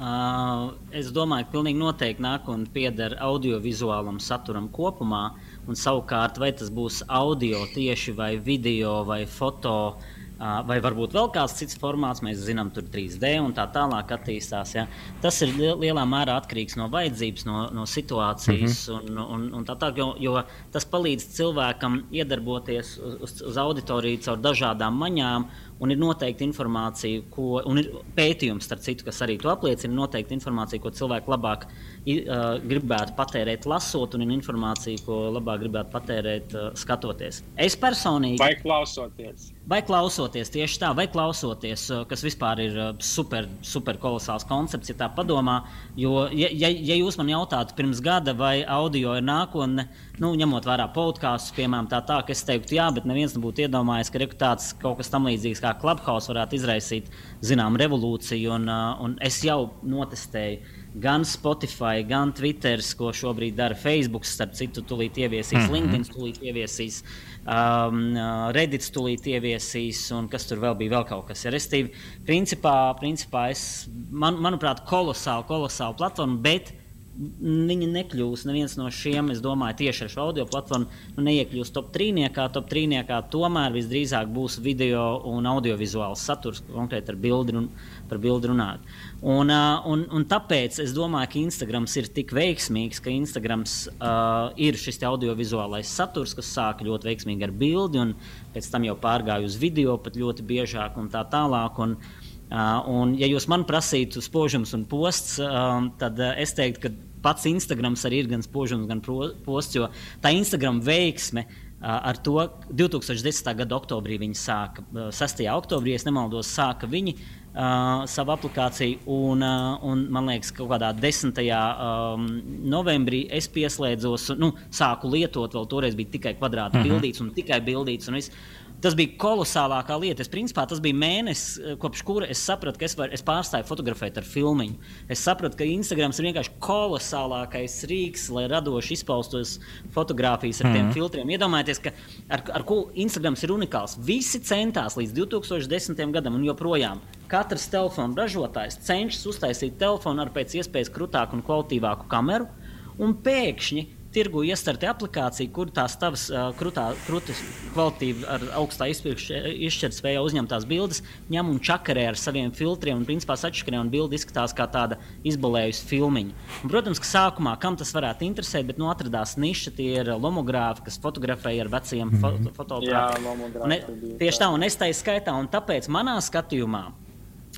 Speaker 4: es domāju, ka pilnīgi noteikti nākotnē pieder audiovizuālam saturam kopumā, un savukārt, vai tas būs audio tieši vai video vai foto. Vai varbūt vēl kāds cits formāts, mēs zinām, tur 3D un tā tālāk attīstās. Ja? Tas ir lielā mērā atkarīgs no vajadzības, no, no situācijas mm -hmm. un, un, un tā tālāk, jo, jo tas palīdz cilvēkam iedarboties uz, uz auditoriju caur dažādām maņām Un ir noteikti informācija, ko, un ir pētījums, citu, kas arī to apliecina. Noteikti informācija, ko cilvēki labāk uh, gribētu patērēt, lasot, un ir informācija, ko labāk gribētu patērēt, uh, skatoties. Es personīgi.
Speaker 5: Vai klausoties?
Speaker 4: Vai klausoties tieši tā, vai klausoties, uh, kas vispār ir uh, super, super kolosāls koncepts, ja tā padomā. Jo, ja, ja, ja jūs man jautātu pirms gada, vai audio ir nākotne, nu, ņemot vērā podkāstus, piemēram, tā, tā, ka es teiktu, jā, bet neviens nebūtu iedomājies, ka tāds kaut kas tam līdzīgs kā Clubhouse varētu izraisīt zināmu revolūciju. Un, uh, un es jau notestēju gan Spotify, gan Twitter, ko šobrīd dara Facebook. Starp citu, tūlīt ieviesīs mm -hmm. LinkedIn, tūlīt ieviesīs um, uh, Reddit, tūlīt ieviesīs, un kas tur vēl bija, vēl kaut kas. Ja, Restīvi, principā, principā es, man, manuprāt, kolosāla, kolosāla platforma, bet Viņi nekļūs neviens no šiem, es domāju, tieši ar šo audio platformu, nu, neiekļūs top trīniekā. Top trīniekā tomēr visdrīzāk būs video un audiovizuāls saturs, konkrēti ar bildi un par bildi runāt. Un, un, un tāpēc es domāju, ka Instagrams ir tik veiksmīgs, ka Instagrams uh, ir šis audiovizuālais saturs, kas sāk ļoti veiksmīgi ar bildi, un pēc tam jau pārgāja uz video pat ļoti biežāk un tā tālāk. Un, Uh, un, ja jūs man prasītu spožums un posts, uh, tad uh, es teiktu, ka pats Instagrams arī ir gan spožums, gan posts, jo tā Instagram veiksme. Ar to 2010. gada oktobrī viņi sāka, 6. oktobrī, ja nemaldos, sāka viņi uh, savu aplikāciju. Un, uh, un, man liekas, ka kaut kādā 10. Um, novembrī es pieslēdzos, nu, sāku lietot, vēl toreiz bija tikai kvadrāta uh mhm. -huh. bildīts un tikai bildīts. Un es, Tas bija kolosālākā lieta. Es, principā, tas bija mēnesis, eh, kopš kura es sapratu, ka es, var, es pārstāju fotografēt ar filmu. Es sapratu, ka Instagram ir vienkārši kolosālākais rīks, lai radoši izpaustos fotografijas ar mm -hmm. tiem mhm. filtriem. Iedomājieties, ka ar, ar ko Instagram ir unikāls. Visi centās līdz 2010. gadam un joprojām. Katrs telefona ražotājs cenšas uztaisīt telefonu ar pēc iespējas krūtāku un kvalitīvāku kameru, un pēkšņi tirgu iestarti aplikācija, kur tās tavas uh, krūtā, krūtis kvalitīvi ar augstā izšķirtspējā uzņemtās bildes ņem un čakarē ar saviem filtriem un principā sačakarē un bildi izskatās kā tāda izbolējusi filmiņa. Un, protams, ka sākumā kam tas varētu interesēt, bet nu atradās niša, tie ir lomogrāfi, kas fotografēja ar veciem mm -hmm. fotoaparātiem. Tieši tā, un es tā skaitā, un tāpēc manā skatījumā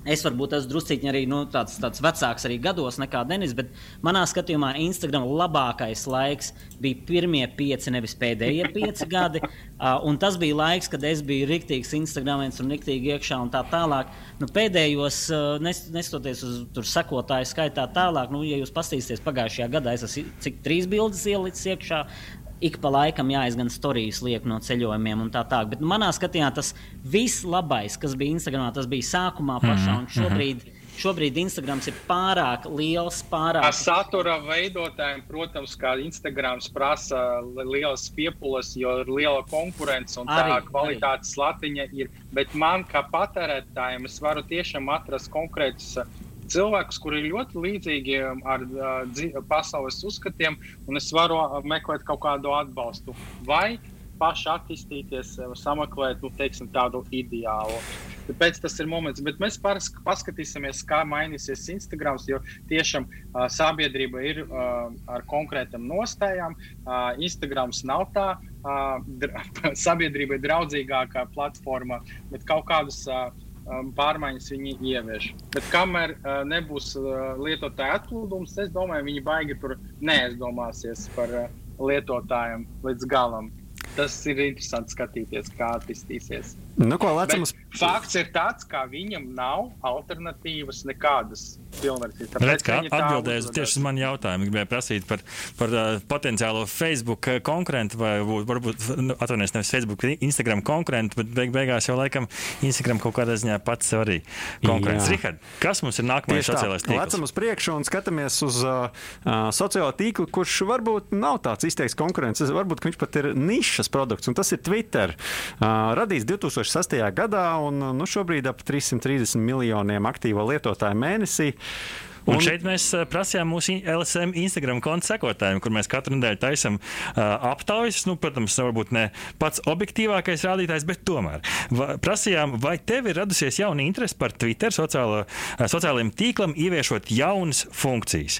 Speaker 4: Es varbūt esmu druskuļi arī nu, tāds, tāds vecāks arī gados nekā Denis, bet manā skatījumā Instagram labākais laiks bija pirmie pieci, nevis pēdējie pieci gadi. Uh, tas bija laiks, kad es biju rīktīgs Instagramens un rīktīgi iekšā un tā tālāk. Nu, pēdējos, uh, nes, nestoties uz tur sekotāju skaitā tālāk, nu, ja jūs paskatīsieties pagājušajā gadā, es esmu cik trīs bildes ielicis iekšā ik pa laikam jāizgan stāstījis liek no ceļojumiem un tā tālāk. Bet manā skatījumā tas viss labais, kas bija Instagramā, tas bija sākumā pašā. Un mhm, šobrīd, šobrīd Instagrams ir pārāk liels, pārāk.
Speaker 5: Ar satura veidotājiem, protams, kā Instagrams prasa lielas piepulas, jo ir liela konkurence un arī, tā kvalitātes arī. latiņa ir. Bet man kā patērētājiem es varu tiešām atrast konkrētus cilvēkus, kuri ir ļoti līdzīgi um, ar uh, pasaules uzskatiem, un es varu uh, meklēt kaut kādu atbalstu. Vai paši attīstīties, uh, sameklēt nu, teiksim, tādu ideālu. Tāpēc tas ir moments, bet mēs paskatīsimies, kā mainīsies Instagram. Jo tiešām uh, sabiedrība ir uh, ar konkrētām nostājām. Uh, Instagram nav tā uh, sabiedrībai draudzīgākā platforma, bet kaut kādus uh, Um, pārmaiņas viņi ievieš. Bet kamēr uh, nebūs uh, lietotāja atplūdums, es domāju, viņi baigi tur neaizdomāsies par uh, lietotājiem līdz galam. Tas ir interesanti skatīties, kā attīstīsies.
Speaker 2: Nu, ko, lecams...
Speaker 5: Fakts ir tāds, ka viņam nav alternatīvas nekādas.
Speaker 1: Redz, kā atbildēs tieši uz manu jautājumu. Gribēju prasīt par, par uh, potenciālo Facebook konkurentu vai varbūt, nu, atvainojos, nevis Facebook, Instagram konkurentu, bet beig beigās jau laikam Instagram kaut kādā ziņā pats sev arī konkurents. Rihard, kas mums ir nākamais sociālais tīkls?
Speaker 2: Lecam uz priekšu un skatāmies uz uh, sociālo tīklu, kurš varbūt nav tāds izteikts konkurents. Varbūt viņš pat ir nišas produkts, un tas ir Twitter. Uh, radīts 2006. gadā un nu, šobrīd ap 330 miljoniem aktīvo lietotāju mēnesī.
Speaker 1: Un, un šeit mēs prasījām mūsu LSM Instagram konta sekotājiem, kur mēs katru nedēļu taisām uh, aptaujas. Nu, protams, varbūt ne pats objektīvākais rādītājs, bet tomēr va, prasījām, vai tev ir radusies jauna interese par Twitter sociālo, uh, sociālajiem tīklam, ieviešot jaunas funkcijas.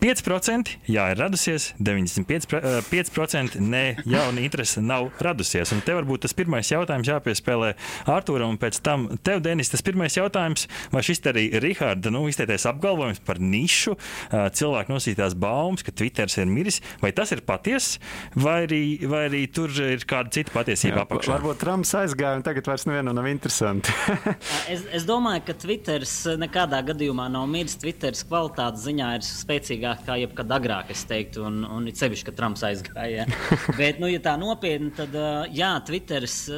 Speaker 1: 5% jā, ir radusies, 95% nē, jauna interese nav radusies. Un te varbūt tas pirmais jautājums jāpiespēlē Arturam, un pēc tam tev, Denis, tas pirmais jautājums, vai šis arī Riharda nu, izteiktais apgalvojums par nišu, cilvēku nosītās baumas, ka Twitters ir miris, vai tas ir patiess, vai arī, vai arī tur ir kāda cita patiesība apakšā?
Speaker 2: Varbūt Trumps aizgāja, un tagad vairs nevienam nav interesanti.
Speaker 4: es, es domāju, ka Twitters nekādā gadījumā nav miris. Twitters kvalitātes ziņā ir spēcīgāk spēcīgāk kā jebkad agrāk, es teiktu, un, un it sevišķi, ka Trumps aizgāja. Bet, nu, ja tā nopietni, tad jā, Twitteris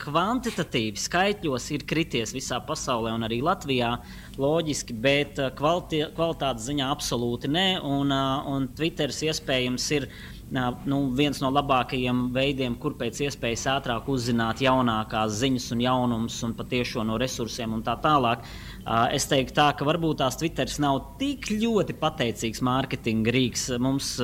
Speaker 4: kvantitatīvi skaitļos ir krities visā pasaulē un arī Latvijā. Loģiski, bet kvalitātes ziņā absolūti nē. Un, un Twitteris iespējams ir nu, viens no labākajiem veidiem, kur pēc iespējas ātrāk uzzināt jaunākās ziņas un jaunumus un patiešām no resursiem un tā tālāk. Es teiktu, tā, ka varbūt tās Twitteris nav tik ļoti pateicīgs mārketinga rīks mums,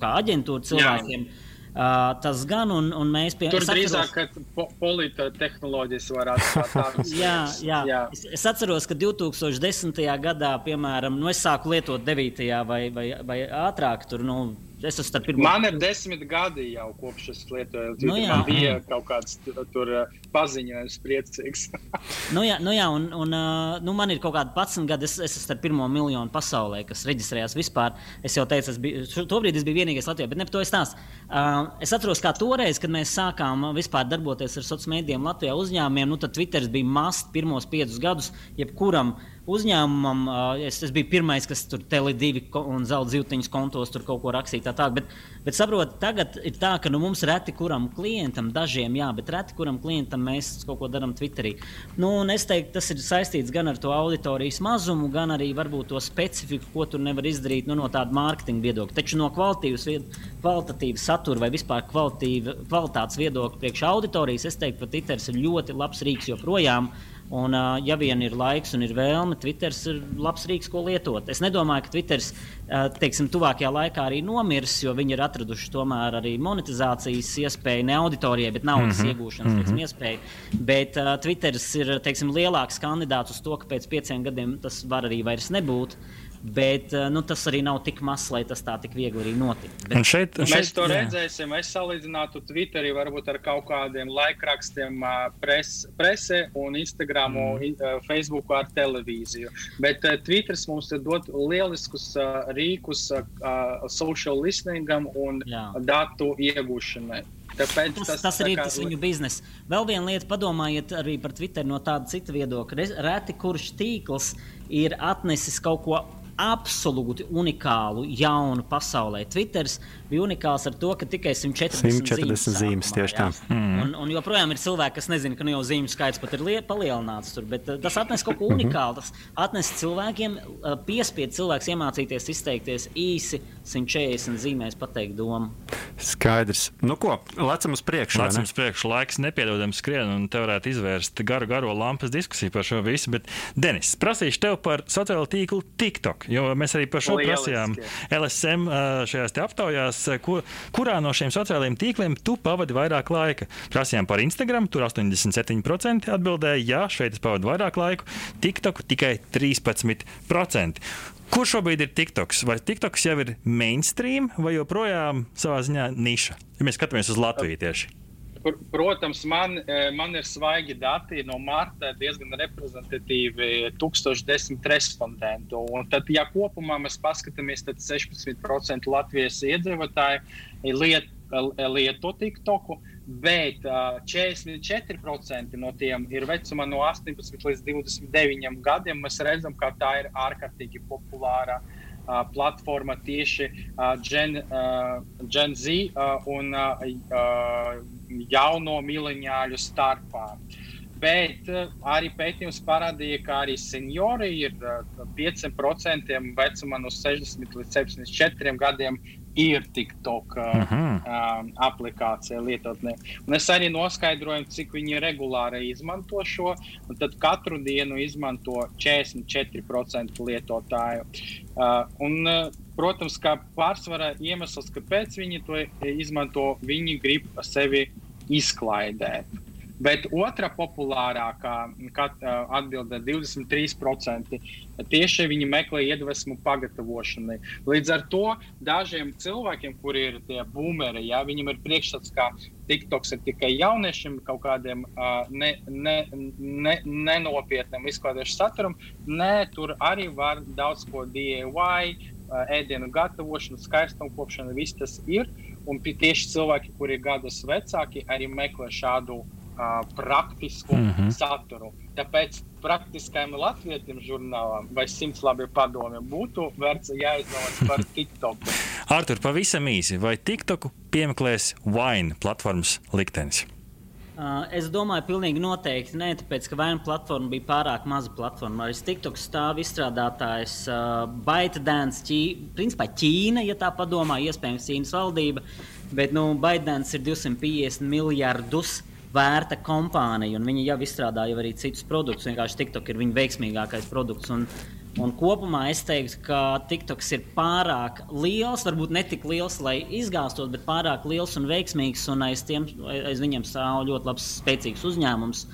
Speaker 4: kā aģentūra cilvēkiem. Jā. Uh, tas gan, un, un mēs
Speaker 5: pie tam drīzāk po politehnoloģijas varētu būt tādas.
Speaker 4: jā, jā. jā. Es, es atceros, ka 2010. gadā, piemēram, nu, es sāku lietot 9. vai, vai, vai ātrāk, tur, nu, Es esmu pirmo...
Speaker 5: Man ir desmit gadi jau kopš es lietoju. Nu, jā. man bija kaut kāds tur paziņojums, priecīgs.
Speaker 4: nu, jā, nu, jā un, un, nu, man ir kaut kādi 11 gadi. Es, es esmu pirmo miljonu pasaulē, kas reģistrējās vispār. Es jau teicu, es biju, tobrīd es biju vienīgais Latvijā, bet ne par to es stāstu. Uh, es atceros, kā toreiz, kad mēs sākām vispār darboties ar sociāliem mēdījiem Latvijā uzņēmumiem, nu, tad Twitter bija mazs pirmos piecus gadus jebkuram. Uh, uzņēmumam. Es, es biju pirmais, kas tur Tele2 un Zelta zīltiņas kontos tur kaut ko rakstīja. Tā, tā. Bet, bet saprotiet, tagad ir tā, ka nu, mums reti kuram klientam, dažiem jā, bet reti kuram klientam mēs kaut ko darām Twitterī. Nu, es teiktu, tas ir saistīts gan ar to auditorijas mazumu, gan arī varbūt to specifiku, ko tur nevar izdarīt nu, no tāda mārketinga viedokļa. Taču no kvalitatīvas satura vai vispār kvalitātes viedokļa priekš auditorijas es teiktu, ka Twitter ir ļoti labs rīks joprojām. Un, ja vien ir laiks un ir vēlme, Twitters ir labs rīks, ko lietot. Es nedomāju, ka Twitters teiksim, tuvākajā laikā arī nomirs, jo viņi ir atraduši tomēr arī monetizācijas iespēju, ne auditorijai, bet naudas mm -hmm. iegūšanas mm -hmm. iespēju. Bet uh, Twitters ir teiksim, lielāks kandidāts uz to, ka pēc pieciem gadiem tas var arī vairs nebūt. Uh, Bet eh, nu, tas arī nav tik mazs, lai tas tā tik viegli arī notiktu. Bet...
Speaker 5: Šeit, šeit, Mēs to jā. redzēsim. Es salīdzinātu Twitterī varbūt ar kaut kādiem laikrakstiem, pres, presē un Instagram, mm. Facebook ar televīziju. Bet Twitters mums dod lieliskus rīkus social listeningam un jā. datu iegūšanai.
Speaker 4: Tāpēc tas, tas, tas arī ir tas viņu bizness. Vēl viena lieta, padomājiet arī par Twitter no tāda cita viedokļa. Reti kurš tīkls ir atnesis kaut ko absolūti unikālu, jaunu pasaulē. Twitter bija unikāls ar to, ka tikai 140,
Speaker 2: 140 zīmes tieši tā.
Speaker 4: Mm. Un, un joprojām ir cilvēki, kas nezina, ka nu jau zīmju skaits pat ir palielināts. Tur, bet uh, tas atnes kaut ko mhm. unikālu. Tas atnes cilvēkiem, uh, piespied cilvēks iemācīties izteikties īsi, 140 zīmēs pateikt domu.
Speaker 2: Skaidrs. Nu ko, lecam uz priekšu.
Speaker 1: Lecam uz priekšu. Laiks nepiedodams skrien un te varētu izvērst garu, garo lampas diskusiju par šo visu. Bet, Denis, prasīšu tev par sociālo tīklu TikTok. Jo mēs arī par šo Lieliski. prasījām LSM šajās aptaujās, ko, kurā no šiem sociālajiem tīkliem tu pavadi vairāk laika. Prasījām par Instagram, tur 87% atbildēja, jā, šeit es pavadu vairāk laiku, TikTok tikai 13%. Kur šobrīd ir TikToks? Vai TikToks jau ir mainstream vai joprojām savā ziņā niša? Ja mēs skatāmies uz Latviju tieši.
Speaker 5: Protams, man, e, man ir svaigi dati no marta, diezgan reprezentatīvi 1010 respondentu. Un tad, ja kopumā mēs paskatāmies, tad 16% Latvijas iedzīvotāji liet, lieto TikToku, bet uh, 44% no tiem ir vecumā no 18 līdz 29 gadiem. Mēs redzam, ka tā ir ārkārtīgi populāra uh, platforma tieši Gen, Gen Z un jauno mileniāļu starpā. Bet arī pētījums parādīja, ka arī seniori ir uh, 5% vecumā no 60 līdz 74 gadiem ir TikTok uh, um, aplikācija lietotnē. Un es arī noskaidroju, cik viņi regulāri izmanto šo. Tad katru dienu izmanto 44% lietotāju. Uh, un, uh, protams, kā pārsvarā iemesls, kāpēc viņi to izmanto, viņi grib sevi izklaidēt. Bet otra populārākā atbilde - 23%. Tieši viņi meklē iedvesmu pagatavošanai. Līdz ar to dažiem cilvēkiem, kuri ir tie boomeri, ja, viņiem ir priekšstats, ka TikToks ir tikai jauniešiem kaut kādiem uh, ne, ne, ne, nenopietniem izklaidēšu saturam. Nē, tur arī var daudz ko DIY, ēdienu gatavošana, skaistuma kopšana, viss tas ir. Un tieši cilvēki, kuri ir gadus vecāki, arī meklē šādu uh, uh, praktisku mm -hmm. saturu. Tāpēc praktiskajam latvietim žurnālam vai simts labiem padomiem būtu vērts jāizdomās par TikTok.
Speaker 1: Artur, pavisam īsi, vai TikToku piemeklēs Wine platformas liktenis?
Speaker 4: Uh, es domāju, pilnīgi noteikti nē, tāpēc ka vaina platforma bija pārāk maza platforma. Arī TikTok stāv izstrādātājs uh, ByteDance, Ķī, principā Ķīna, ja tā padomā, iespējams Ķīnas valdība, bet nu, ByteDance ir 250 miljardus uh, vērta kompānija, un viņi jau izstrādāja arī citus produktus. Vienkārši TikTok ir viņa veiksmīgākais produkts. Un, un kopumā es teiktu, ka TikToks ir pārāk liels, varbūt ne tik liels, lai izgāstos, bet pārāk liels un veiksmīgs, un aiz, tiem, aiz viņiem stāv ļoti labs, spēcīgs uzņēmums.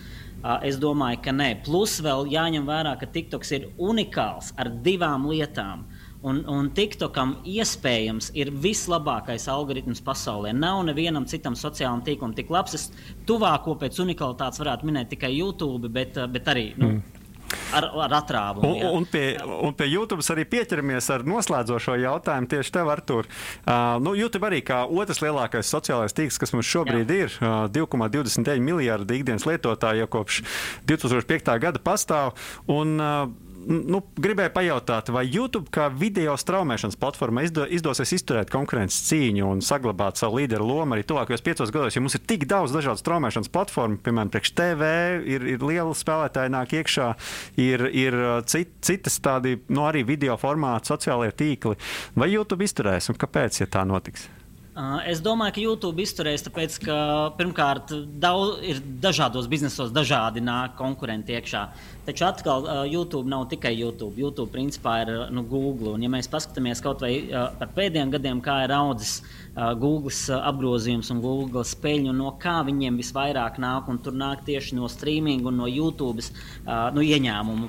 Speaker 4: Es domāju, ka nē. Plus vēl jāņem vērā, ka TikToks ir unikāls ar divām lietām. Un, un TikTokam iespējams ir vislabākais algoritms pasaulē. Nav nevienam citam sociālam tīklam tik labs. Es tuvāko pēc unikalitātes varētu minēt tikai YouTube, bet, bet arī. Nu, mm. Ar, ar atrāvumu.
Speaker 2: Un, un, pie, un pie YouTube arī pieķeramies ar noslēdzošo jautājumu tieši tev, Artur. Uh, nu, YouTube arī kā otrs lielākais sociālais tīkls, kas mums šobrīd Jā. ir, uh, 2,29 miljardi ikdienas lietotāji jau kopš 2005. gada pastāv. Un, uh, nu, gribēju pajautāt, vai YouTube kā video straumēšanas platforma izdo, izdosies izturēt konkurences cīņu un saglabāt savu līderu lomu arī tuvākajos piecos gados, jo mums ir tik daudz dažādu straumēšanas platformu, piemēram, priekš TV, ir, ir liela spēlētāja nāk iekšā, ir, ir uh, cit, citas tādi, nu, arī video formāti, sociālie tīkli. Vai YouTube izturēs un kāpēc, ja tā notiks?
Speaker 4: Es domāju, ka YouTube izturēs, tāpēc, ka pirmkārt, daudz, ir dažādos biznesos dažādi nāk konkurenti iekšā. Taču atkal, YouTube nav tikai YouTube. YouTube principā ir nu, Google. Un, ja mēs paskatāmies kaut vai par pēdējiem gadiem, kā ir audzis Google apgrozījums un Google spēļu, no kā viņiem visvairāk nāk, un tur nāk tieši no streaming un no YouTube nu, ieņēmumu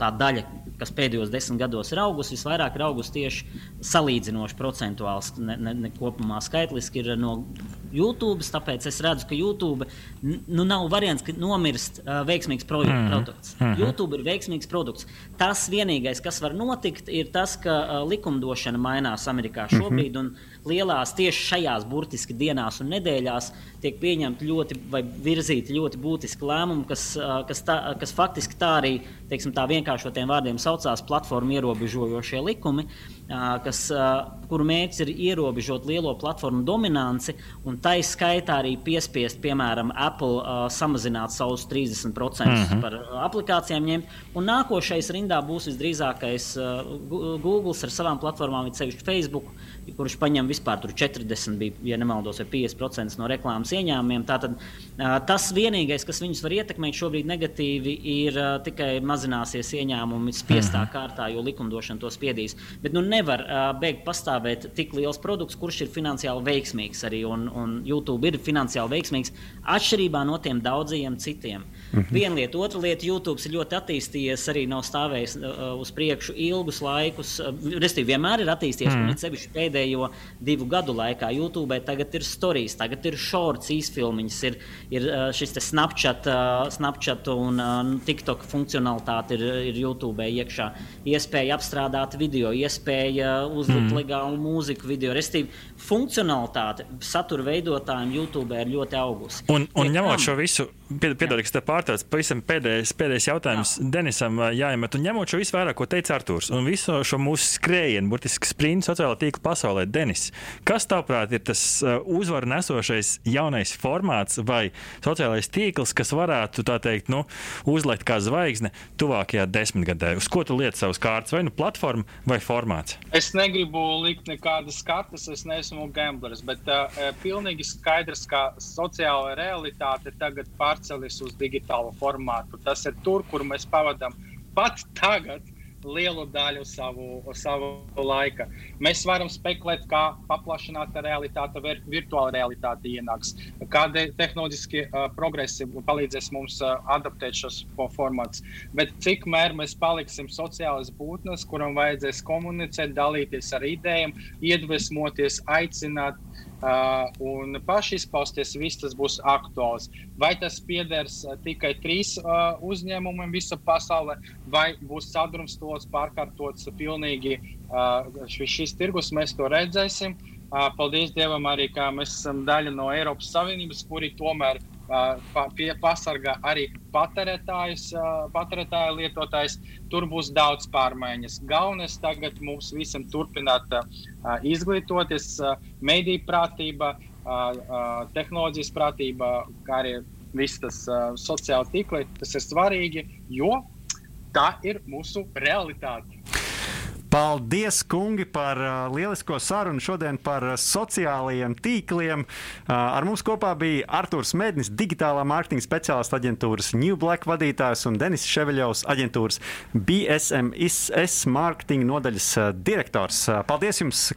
Speaker 4: tā daļa, kas pēdējos desmit gados ir augusi, visvairāk ir augusi tieši salīdzinoši procentuāls, ne, ne, ne kopumā skaitliski ir no YouTube. Tāpēc es redzu, ka YouTube nu, nav variants, ka nomirst veiksmīgs pro mm. produkts. Mm -hmm. YouTube ir veiksmīgs produkts. Tas vienīgais, kas var notikt, ir tas, ka likumdošana mainās Amerikā šobrīd. Mm -hmm lielās tieši šajās burtiski dienās un nedēļās tiek pieņemti ļoti vai virzīti ļoti būtiski lēmumi, kas, kas, tā, kas faktiski tā arī teiksim, tā vienkāršotiem vārdiem saucās platformu ierobežojošie likumi, kas, kuru mērķis ir ierobežot lielo platformu dominanci un tai skaitā arī piespiest, piemēram, Apple samazināt savus 30% mm -hmm. par aplikācijām ņemt. Un nākošais rindā būs visdrīzākais Google ar savām platformām, it sevišķi Facebook kurš paņem vispār 40, bija, ja nemaldos, vai 50% no reklāmas ieņēmumiem. Tātad tas vienīgais, kas viņus var ietekmēt šobrīd negatīvi, ir tikai mazināsies ieņēmumi spiestā mhm. kārtā, jo likumdošana to spiedīs. Bet nu nevar beigt pastāvēt tik liels produkts, kurš ir finansiāli veiksmīgs arī, un, un YouTube ir finansiāli veiksmīgs atšķirībā no tiem daudziem citiem. Mm -hmm. Viena lieta, otra lieta, YouTube ir ļoti attīstījies, arī nav stāvējis uh, uz priekšu ilgus laikus. Uh, Restīvi vienmēr ir attīstījies, mm un sevišķi pēdējo divu gadu laikā YouTube tagad ir stāstījis, tagad ir shorts, īsfilmiņas, ir, ir uh, šis Snapchat, uh, Snapchat un uh, TikTok funkcionalitāte ir, ir YouTube iekšā. Iespēja apstrādāt video, iespēja uzlikt mm legālu mūziku video. Restīvi, funkcionalitāte satura veidotājiem YouTube ir ļoti augusi.
Speaker 1: Un, un ņemot šo visu, piedodiet, kas te pārtrauc, pavisam pēdējais, pēdējais jautājums Jā. Denisam jāiemet, un ņemot šo visu vērā, ko teica Artūrs, un visu šo mūsu skrējienu, burtiski sprintu sociālā tīkla pasaulē, Denis, kas tavuprāt ir tas uzvaru nesošais jaunais formāts vai sociālais tīkls, kas varētu, tā teikt, nu, uzlikt kā zvaigzne tuvākajā desmitgadē? Uz ko tu liec savus kārtas, vai nu platforma vai formāts?
Speaker 5: Es negribu likt nekādas kartas, es neesmu gambleris, bet uh, pilnīgi skaidrs, ka sociāla realitāte tagad pārceļas uz digitālu formātu. Tas ir tur, kur mēs pavadām pat tagad lielu daļu savu, savu laika. Mēs varam spekulēt, kā paplašināta realitāte, vir, virtuāla realitāte ienāks, kādi tehnoloģiskie uh, progresi palīdzēs mums uh, adaptēt šos formātus. Bet cik mēr mēs paliksim sociālas būtnes, kuram vajadzēs komunicēt, dalīties ar idejām, iedvesmoties, aicināt Uh, un paši izpausties, viss tas būs aktuāls. Vai tas pieders uh, tikai trīs uh, uzņēmumiem visā pasaulē, vai būs sadrumstalots, pārkārtots pilnīgi uh, šis tirgus, mēs to redzēsim. Uh, paldies Dievam arī, ka mēs esam daļa no Eiropas Savienības, kuri tomēr pie, pasargā arī patērētājus, patērētāju lietotājs. Tur būs daudz pārmaiņas. Galvenais tagad mums visam turpināt izglītoties, mediju prātība, tehnoloģijas prātība, kā arī viss tas sociāli tīkli. Tas ir svarīgi, jo tā ir mūsu realitāte.
Speaker 2: Paldies, kungi, par uh, lielisko sarunu šodien par uh, sociālajiem tīkliem. Uh, ar mums kopā bija Arthurs Mednis, digitālā mārketinga speciālists aģentūras New Black vadītājs un Denis Ševeļovs, aģentūras BSMS mārketinga nodaļas uh, direktors. Uh, paldies jums!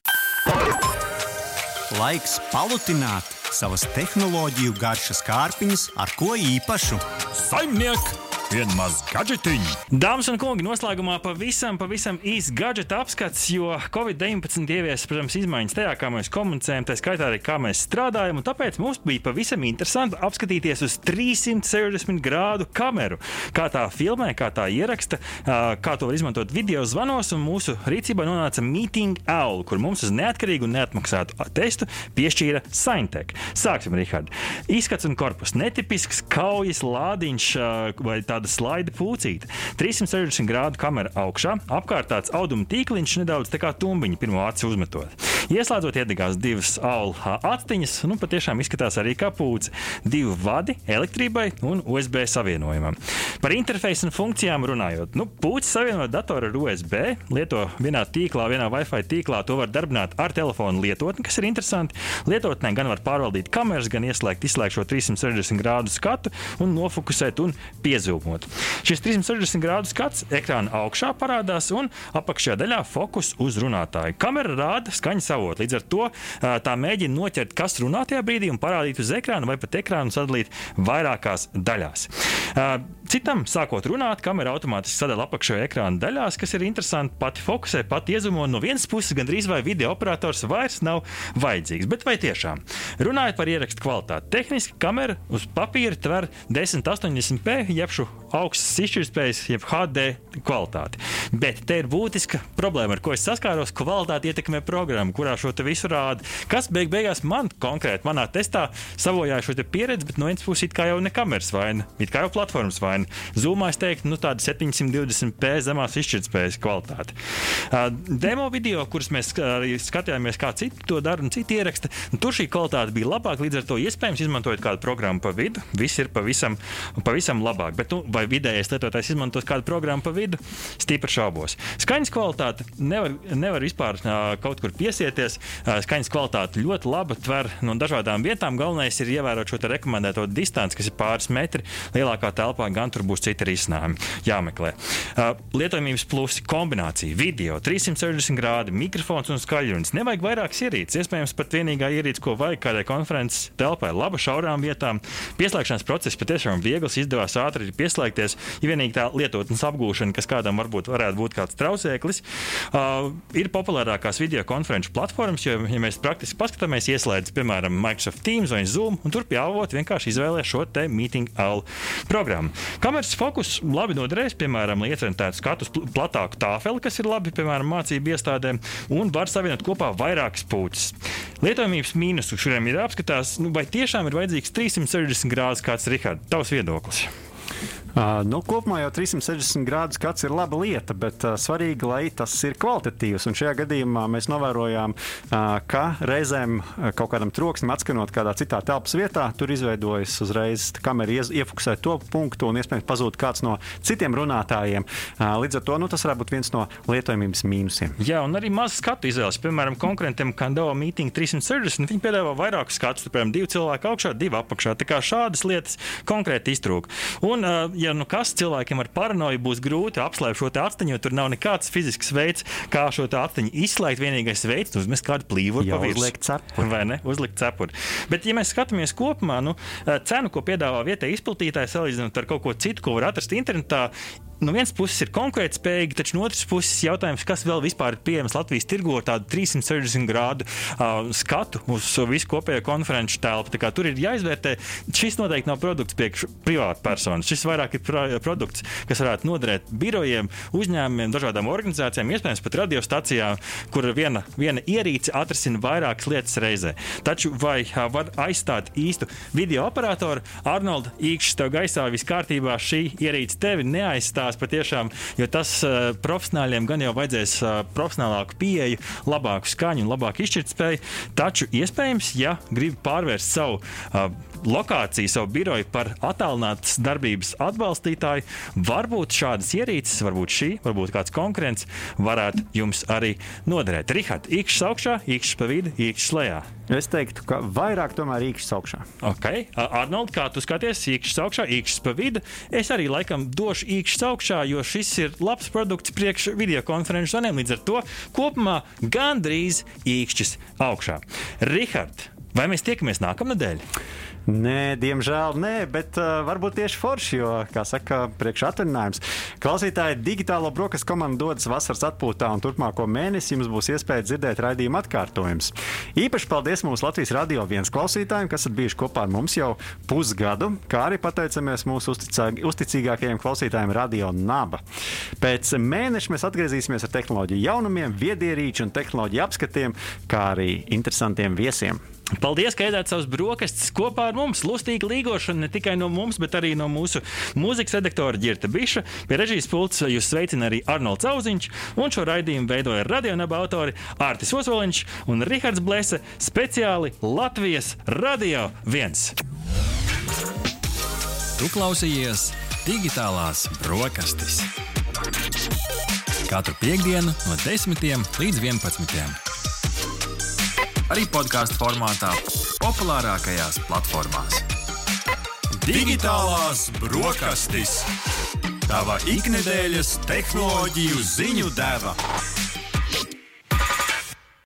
Speaker 6: Laiks palutināt savas tehnoloģiju garšas kārpiņas ar ko īpašu.
Speaker 3: Saimnieks! Vienu mazu gadžetiņu.
Speaker 1: Dāmas un kungi, noslēgumā pavisam, pavisam īsts gadžeta apskats, jo Covid-19 ievies, protams, izmaiņas tajā, kā mēs komunicējam, tā skaitā arī kā mēs strādājam. Tāpēc mums bija pavisam interesanti apskatīties uz 360 grādu kameru. Kā tā filmē, kā tā ieraksta, kā to var izmantot video zvanos. Mūsu rīcībā nonāca Meeting Owl, kur mums uz neatkarīgu un neatmaksātu testu piešķīra Saintech. Sāksim, Rihard. Izskats un korpus netipisks, kaujas lādiņš vai tā tāda slaida pūcīte. 360 grādu kamera augšā, apkārt tāds auduma tīkliņš, nedaudz tā kā tumbiņa pirmo aci uzmetot. Ieslēdzot, iedegās divas aulu attiņas, nu patiešām izskatās arī kā pūce. Divi vadi elektrībai un USB savienojumam. Par interfeisu un funkcijām runājot, nu, pūce savienot datoru ar USB, lieto vienā tīklā, vienā Wi-Fi tīklā. To var darbināt ar telefonu lietotni, kas ir interesanti. Lietotnē gan var pārvaldīt kameras, gan ieslēgt, izslēgt šo 360 grādu skatu un nofokusēt un piezūmot izgaismot. Šis 360 grādu skats ekrāna augšā parādās un apakšējā daļā fokus uz runātāju. Kamera rāda skaņas avotu. Līdz ar to tā mēģina noķert, kas runā tajā brīdī un parādīt uz ekrāna vai pat ekrānu sadalīt vairākās daļās. Citam, sākot runāt, kamera automātiski sadala apakšējā ekrāna daļās, kas ir interesanti. Pati fokusē, pati iezumo no vienas puses, gandrīz vai video operators vairs nav vajadzīgs. Bet vai tiešām? Runājot par ierakstu kvalitāti, tehniski kamera uz papīra tver 1080p, jeb šo augstas izšķirtspējas, jeb HD kvalitāti. Bet te ir būtiska problēma, ar ko es saskāros. Kvalitāte ietekmē programmu, kurā šo visu rāda. Kas beig beigās man konkrēti manā testā savojāja šo pieredzi, bet no vienas puses it kā jau ne kameras vaina, it kā jau platformas vaina. Zumā es teiktu, nu tāda 720p zemās izšķirtspējas kvalitāte. Demo video, kurus mēs arī skatījāmies, kā citi to dara un citi ieraksta, tur šī kvalitāte bija labāka. Līdz ar to iespējams izmantojot kādu programmu pa vidu, viss ir pavisam, pavisam labāk. Bet, nu, vai vidējais lietotājs izmantos kādu programmu pa vidu, stipri šaubos. Skaņas kvalitāte nevar, nevar vispār kaut kur piesieties. Skaņas kvalitāte ļoti laba, tver no dažādām vietām. Galvenais ir ievērot šo rekomendēto distanci, kas ir pāris metri. Lielākā telpā gan tur būs citi risinājumi jāmeklē. Lietojamības plusi kombinācija video, 360 grādi, mikrofons un skaļrunis. Nevajag vairākas ierīces. Iespējams, pat vienīgā ierīce, ko vajag kādai konferences telpai, laba šaurām vietām. Pieslēgšanas process patiešām viegls, izdevās ātri pieslēgt pieslēgties. Ja vienīgi tā lietotnes apgūšana, kas kādam varbūt varētu būt kāds traucēklis, uh, ir populārākās video konferenču platformas, jo, ja mēs praktiski paskatāmies, ieslēdzam, piemēram, Microsoft Teams vai Zoom, un tur pie avota vienkārši izvēlē šo te meeting all programmu. Kameras fokus labi noderēs, piemēram, lai iecerētu skatu uz platāku tāfeli, kas ir labi, piemēram, mācību iestādēm, un var savienot kopā vairākas puķis. Lietojamības mīnusu šuriem ir jāapskatās, nu, vai tiešām ir vajadzīgs 360 grādus kāds Rihards, tavs viedoklis.
Speaker 2: Uh, nu, kopumā jau 360 grādu skats ir laba lieta, bet uh, svarīgi, lai tas ir kvalitatīvs. Un šajā gadījumā mēs novērojām, uh, ka reizēm kaut kādam troksnim atskanot kādā citā telpas vietā, tur izveidojas uzreiz kamera iefokusē to punktu un iespējams pazūd kāds no citiem runātājiem. Uh, līdz ar to nu, tas varētu būt viens no lietojamības mīnusiem.
Speaker 1: Jā, un arī maz skatu izvēles. Piemēram, konkurentam Kandava Meeting 360 viņi piedāvā vairākus skatus, piemēram, divi cilvēki augšā, divi apakšā. Tā kā šādas lietas konkrēti iztrūk. Un, uh, ja nu kas cilvēkiem ar paranoju būs grūti apslēpt šo astiņu, jo tur nav nekāds fizisks veids, kā šo astiņu izslēgt. Vienīgais veids ir uzmest kādu
Speaker 2: pa virsmu. Uzlikt cepuri.
Speaker 1: Vai ne? Uzlikt cepuri. Bet, ja mēs skatāmies kopumā, nu, cenu, ko piedāvā vietējais izplatītājs, salīdzinot ar kaut ko citu, ko var atrast internetā, no vienas puses ir konkurētspējīgi, taču no otras puses jautājums, kas vēl vispār ir pieejams Latvijas tirgo ar tādu 360 grādu uh, skatu uz visu kopējo konferenču telpu. Tur ir jāizvērtē, šis noteikti nav produkts priekš privāta personas. Šis vairāk ir pro produkts, kas varētu noderēt birojiem, uzņēmumiem, dažādām organizācijām, iespējams pat radiostacijām, kur viena, viena ierīce atrisina vairākas lietas reizē. Taču vai uh, var aizstāt īstu video operatoru? Arnold, īkšķis tev gaisā viss kārtībā, šī ierīce tevi neaizstās izskatās patiešām, jo tas uh, profesionāļiem gan jau vajadzēs uh, profesionālāku pieeju, labāku skaņu un labāku izšķirtspēju. Taču iespējams, ja grib pārvērst savu uh, lokāciju, savu biroju par attālinātas darbības atbalstītāju, varbūt šādas ierīces, varbūt šī, varbūt kāds konkurents varētu jums arī noderēt. Rihards, īkšķis augšā, īkšķis pa vidu, īkšķis lejā.
Speaker 2: Es teiktu, ka vairāk tomēr īkšķis augšā.
Speaker 1: Ok, Arnold, kā tu skaties, īkšķis augšā, īkšķis pa vidu. Es arī laikam došu īkšķis augšā, jo šis ir labs produkts priekš video konferenču zvaniem. Līdz ar to kopumā gandrīz īkšķis augšā. Rihards, vai mēs tiekamies nākamnedēļ?
Speaker 2: Nē, diemžēl nē, bet uh, varbūt tieši forši, jo, kā saka, priekšatvaļinājums. Klausītāji, digitālo brokastu komanda dodas vasaras atpūtā, un turpmāko mēnesi jums būs iespēja dzirdēt raidījuma atkārtojumus. Īpaši paldies mūsu Latvijas radio viens klausītājiem, kas ir bijuši kopā ar mums jau pusgadu, kā arī pateicamies mūsu uzticīgākajiem klausītājiem Radio Naba. Pēc mēneša mēs atgriezīsimies ar tehnoloģiju jaunumiem, viedierīču un tehnoloģiju apskatiem, kā arī interesantiem viesiem.
Speaker 1: Paldies, ka ēdāt savus brokastis kopā ar mums. Lustīga līgošana ne tikai no mums, bet arī no mūsu mūzikas redaktora Girta Biša. Pie režijas pults jūs sveicina arī Arnolds Zauziņš, un šo raidījumu veidoja radionaba autori Ārtis Osoliņš un Rihards Blese speciāli Latvijas Radio 1.
Speaker 3: Tu klausījies digitālās brokastis. Katru piekdienu no 10 līdz 11 arī podkāstu formātā, populārākajās platformās. Digitālās brokastis. Tava ikdienas tehnoloģiju ziņu deva.